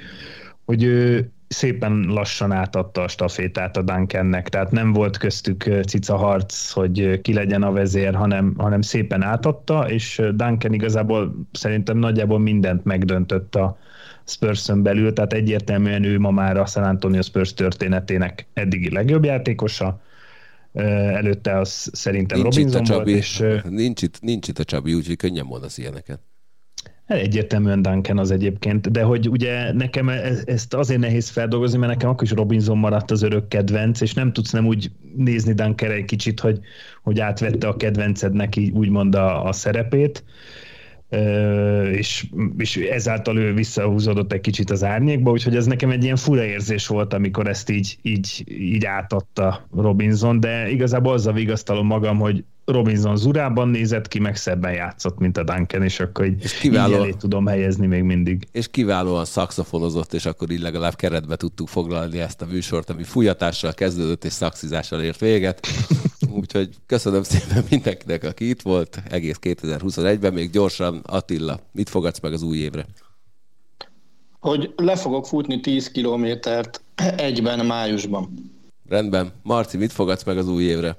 hogy ő szépen lassan átadta a stafétát a Duncannek, tehát nem volt köztük cica harc, hogy ki legyen a vezér, hanem, hanem szépen átadta, és Duncan igazából szerintem nagyjából mindent megdöntött a, Spurs-ön belül, tehát egyértelműen ő ma már a San Antonio Spurs történetének eddigi legjobb játékosa. Előtte az szerintem Nincs itt a Robinson volt, Csabi, és nincs itt, nincs itt a Csabi, úgyhogy könnyen mondasz ilyeneket. Egyértelműen Duncan az egyébként, de hogy ugye nekem e- ezt azért nehéz feldolgozni, mert nekem akkor is Robinson maradt az örök kedvenc, és nem tudsz nem úgy nézni Duncanre egy kicsit, hogy, hogy átvette a kedvencednek így úgymond a, a szerepét, és, és ezáltal ő visszahúzódott egy kicsit az árnyékba, úgyhogy ez nekem egy ilyen fura érzés volt, amikor ezt így, így, így átadta Robinson, de igazából azzal vigasztalom magam, hogy Robinson zurában nézett ki, meg szebben játszott, mint a Duncan, és akkor így, És kiváló- így tudom helyezni még mindig. és kiválóan szakszofonozott, és akkor így legalább keretbe tudtuk foglalni ezt a műsort, ami fújatással kezdődött, és szaxizással ért véget. [LAUGHS] Úgyhogy köszönöm szépen mindenkinek, aki itt volt egész 2021-ben. Még gyorsan, Attila, mit fogadsz meg az új évre? hogy le fogok futni 10 kilométert Egyben májusban. Rendben. Marci, mit fogadsz meg az új évre?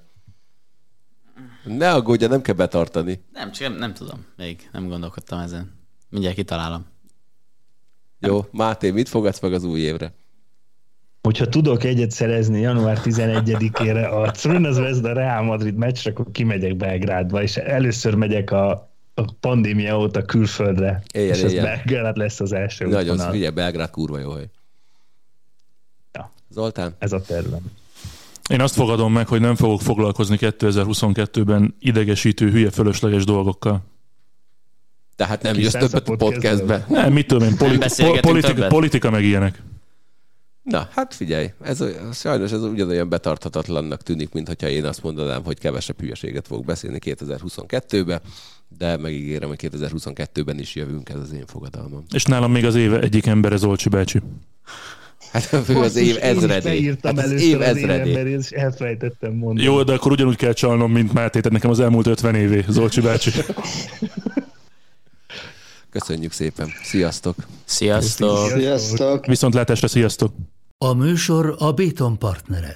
Ne aggódja, nem kell betartani. Nem, csak nem, nem tudom. Még nem gondolkodtam ezen. Mindjárt kitalálom. Jó, Máté, mit fogadsz meg az új évre? Hogyha tudok egyet szerezni január 11-ére a Crvena Zvezda Real Madrid meccsre, akkor kimegyek Belgrádba, és először megyek a, a pandémia óta külföldre, Éjjel, és az éjjel. Belgrád lesz az első Nagyon, útvonal. figyelj, Belgrád kurva jó hely. Ja. Zoltán? Ez a tervem. Én azt fogadom meg, hogy nem fogok foglalkozni 2022-ben idegesítő, hülye, fölösleges dolgokkal. Tehát nem jössz többet a podcastbe. Nem, mit tudom én, politi- po- politika, politika meg ilyenek. Na, hát figyelj, ez, sajnos ez ugyanolyan betarthatatlannak tűnik, mint hogyha én azt mondanám, hogy kevesebb hülyeséget fogok beszélni 2022-ben, de megígérem, hogy 2022-ben is jövünk, ez az én fogadalmam. És nálam még az éve egyik embere Zolcsi bácsi. Hát ő az év ezredé. Beírtam Hát az először év az ezredé. és elfelejtettem mondani. Jó, de akkor ugyanúgy kell csalnom, mint Máté, tehát nekem az elmúlt 50 évé, Zolcsi bácsi. Köszönjük szépen. Sziasztok! Sziasztok! Sziasztok! Viszontlátásra, sziasztok! A műsor a Béton partnere.